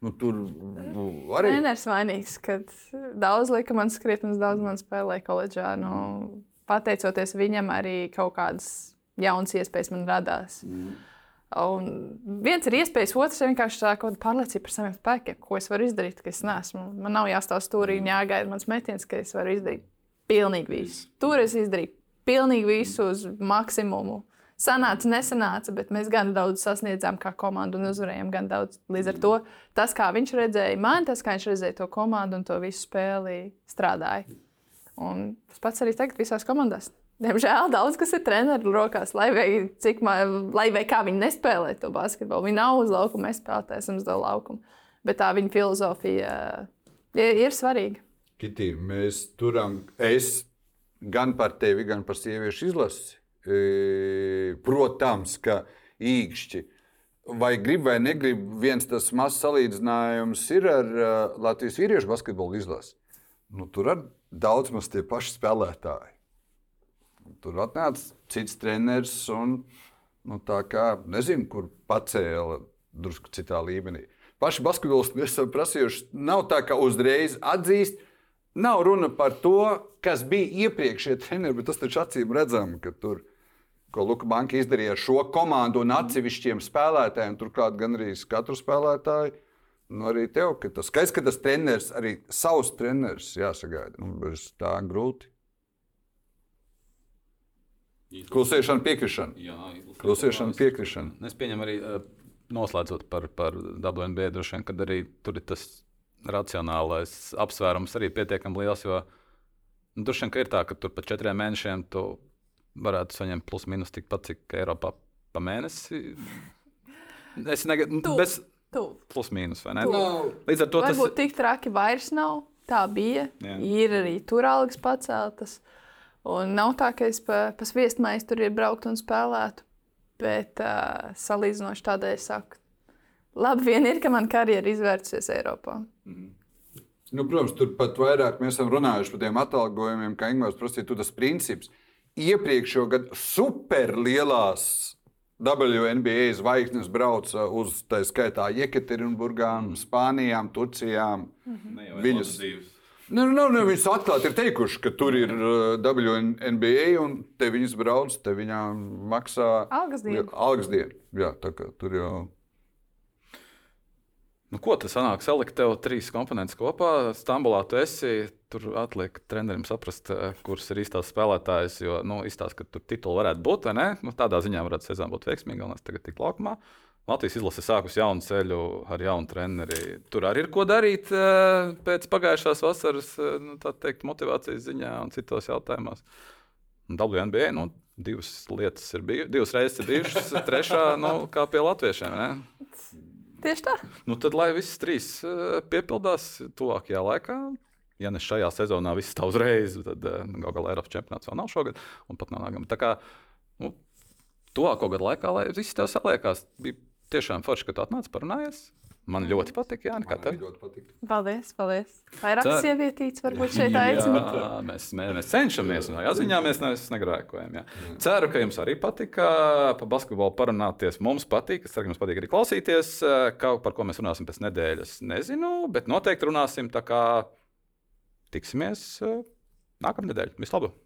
Nu, tur nu, arī Treneris vainīgs, kad daudz lika man skriet, un daudz man spēlēja koledžā. Nu, pateicoties viņam, arī kaut kādas jaunas iespējas man radās. Mm. Un viens ir iespējas, otrs ir vienkārši tā kāda pārliecība par saviem spēkiem, ko es varu izdarīt, ka es neesmu. Man nav jāstāv stūrī un jāgaida mans metiens, ka es varu izdarīt pilnīgi visu. Tur es izdarīju pilnīgi visu uz maksimumu. Sanāca, nesanāca, bet mēs gan daudz sasniedzām kā komanda un uzvarējām gan daudz. Līdz ar to tas, kā viņš redzēja mani, tas, kā viņš redzēja to komandu un to visu spēli, strādāja. Un tas pats arī tagad visās komandās. Diemžēl daudz kas ir treneru rokās, lai vai, cik, man, lai vai kā viņi nespēlē to basketbolu. Viņi nav uz laukuma, mēs spēlēsim uz laukumu. Bet tā viņa filozofija ir, ir svarīga. Kitī, mēs turam, es gan par tevi, gan par sieviešu izlasi. E, protams, ka īkšķi. Vai grib vai negrib, viens tas mazs salīdzinājums ir ar uh, Latvijas vīriešu basketbolu izlasi. Nu, tur ir daudz maz tie paši spēlētāji. Tur atnāca cits treneris un nu, tā kā nezinu, kur pacēla drusku citā līmenī. Paši basketbolisti esam prasījuši, nav tā, ka uzreiz atzīst, Nav runa par to, kas bija iepriekšējie treneri, bet tas taču acīm redzam, ka tur, ko Luka Banka izdarīja ar šo komandu un atsevišķiem spēlētājiem, turklāt gan arī katru spēlētāju. Nu, arī tev, ka tas skaidrs, ka tas treneris arī savs treneris jāsagaida. Nu, bez tā grūti. Klusēšana, piekrišana. Jā, Klusēšana, piekrišana. Es pieņemu arī eh, noslēdzot par, par WNB, droši vien, kad arī tur ir tas racionālais apsvērums arī pietiekami liels. Jo nu, droši vien ir tā, ka tur pa četriem mēnešiem tu varētu saņemt plus mīnus tikpat, cik Eiropā pa mēnesi. (laughs) Es negaidu, Tu. bez Tu. plus mīnus, vai ne? Tu. Līdz ar to tas Varbūt tik traki vairs nav. Tā bija. Jā. Ir arī tur algas paceltas. Un nav tā, ka es pa, pa viesmaisu tur ir braukt un spēlētu. Bet uh, salīdzinoši tādēļ es saku, labi vien ir, ka man karjera izvērsies Eiropā. Nu, protams, tur pat vairāk mēs esam runājuši par tiem atalgojumiem, kā Ingūns prasīja. Tur tas princips iepriekšējo gadu superlielās WNBA zvaigznes brauca uz tā skaitā Jekaterinburgām, Spānijām, Turcijām. ne jau viņus- ekskluzīvs. Nu, nu, nu, viņas atklāti ir teikuši, ka tur ir uh, WNBA un te viņas brauc, te viņām maksā Algas diena. Algas diena. Jā, tā kā tur jau. Nu, ko tas sanāk? Salikt tev trīs komponentus kopā. Stambulā tu esi. Tur atliek trenerim saprast, eh, kurš ir īstās spēlētājs. Jo nu, izstāsta, ka tur tituli varētu būt. Nu, tādā ziņā varētu sezona būt veiksmīga. Galvenais tagad tik laukumā. Latvijas izlase sākus jaunu ceļu ar jaunu treneri. Tur arī ir ko darīt eh, pēc pagājušās vasaras eh, nu, tā teikt, motivācijas ziņā un citos jautājumos. WNBA nu, divas lietas ir bijušas, divas reizes ir bijušas, (laughs) trešā nu, kā pie latviešiem. Ne? Tieši tā. Nu, tad, lai visas trīs eh, piepildās tuvākajā laikā, ja ne šajā sezonā, viss tā uzreiz, tad nu, galu galā Eiropas čempionāts vēl nav šogad, un pat nav nākamā. Tā kā nu, tuvāko gadu laikā, lai viss tev saliekās, bija tiešām forši, ka tu atnāc parunājies. Man ļoti patīk, Jā, kā Man tev. arī ļoti patīk. Paldies, paldies. Vairāk Tā- sievietītes varbūt šeit aicina. Jā, mēs, mēs, mēs cenšamies, un jā, ziņā mēs ne- negrēkojam. Jā. Ceru, ka jums arī patika par basketbolu parunāties. Mums patīk, es ceru, ka jums patīk arī klausīties. Kā, par ko mēs runāsim pēc nedēļas, nezinu, bet noteikti runāsim. Tā kā tiksimies eh, nākamā nedēļa. Vislabāk!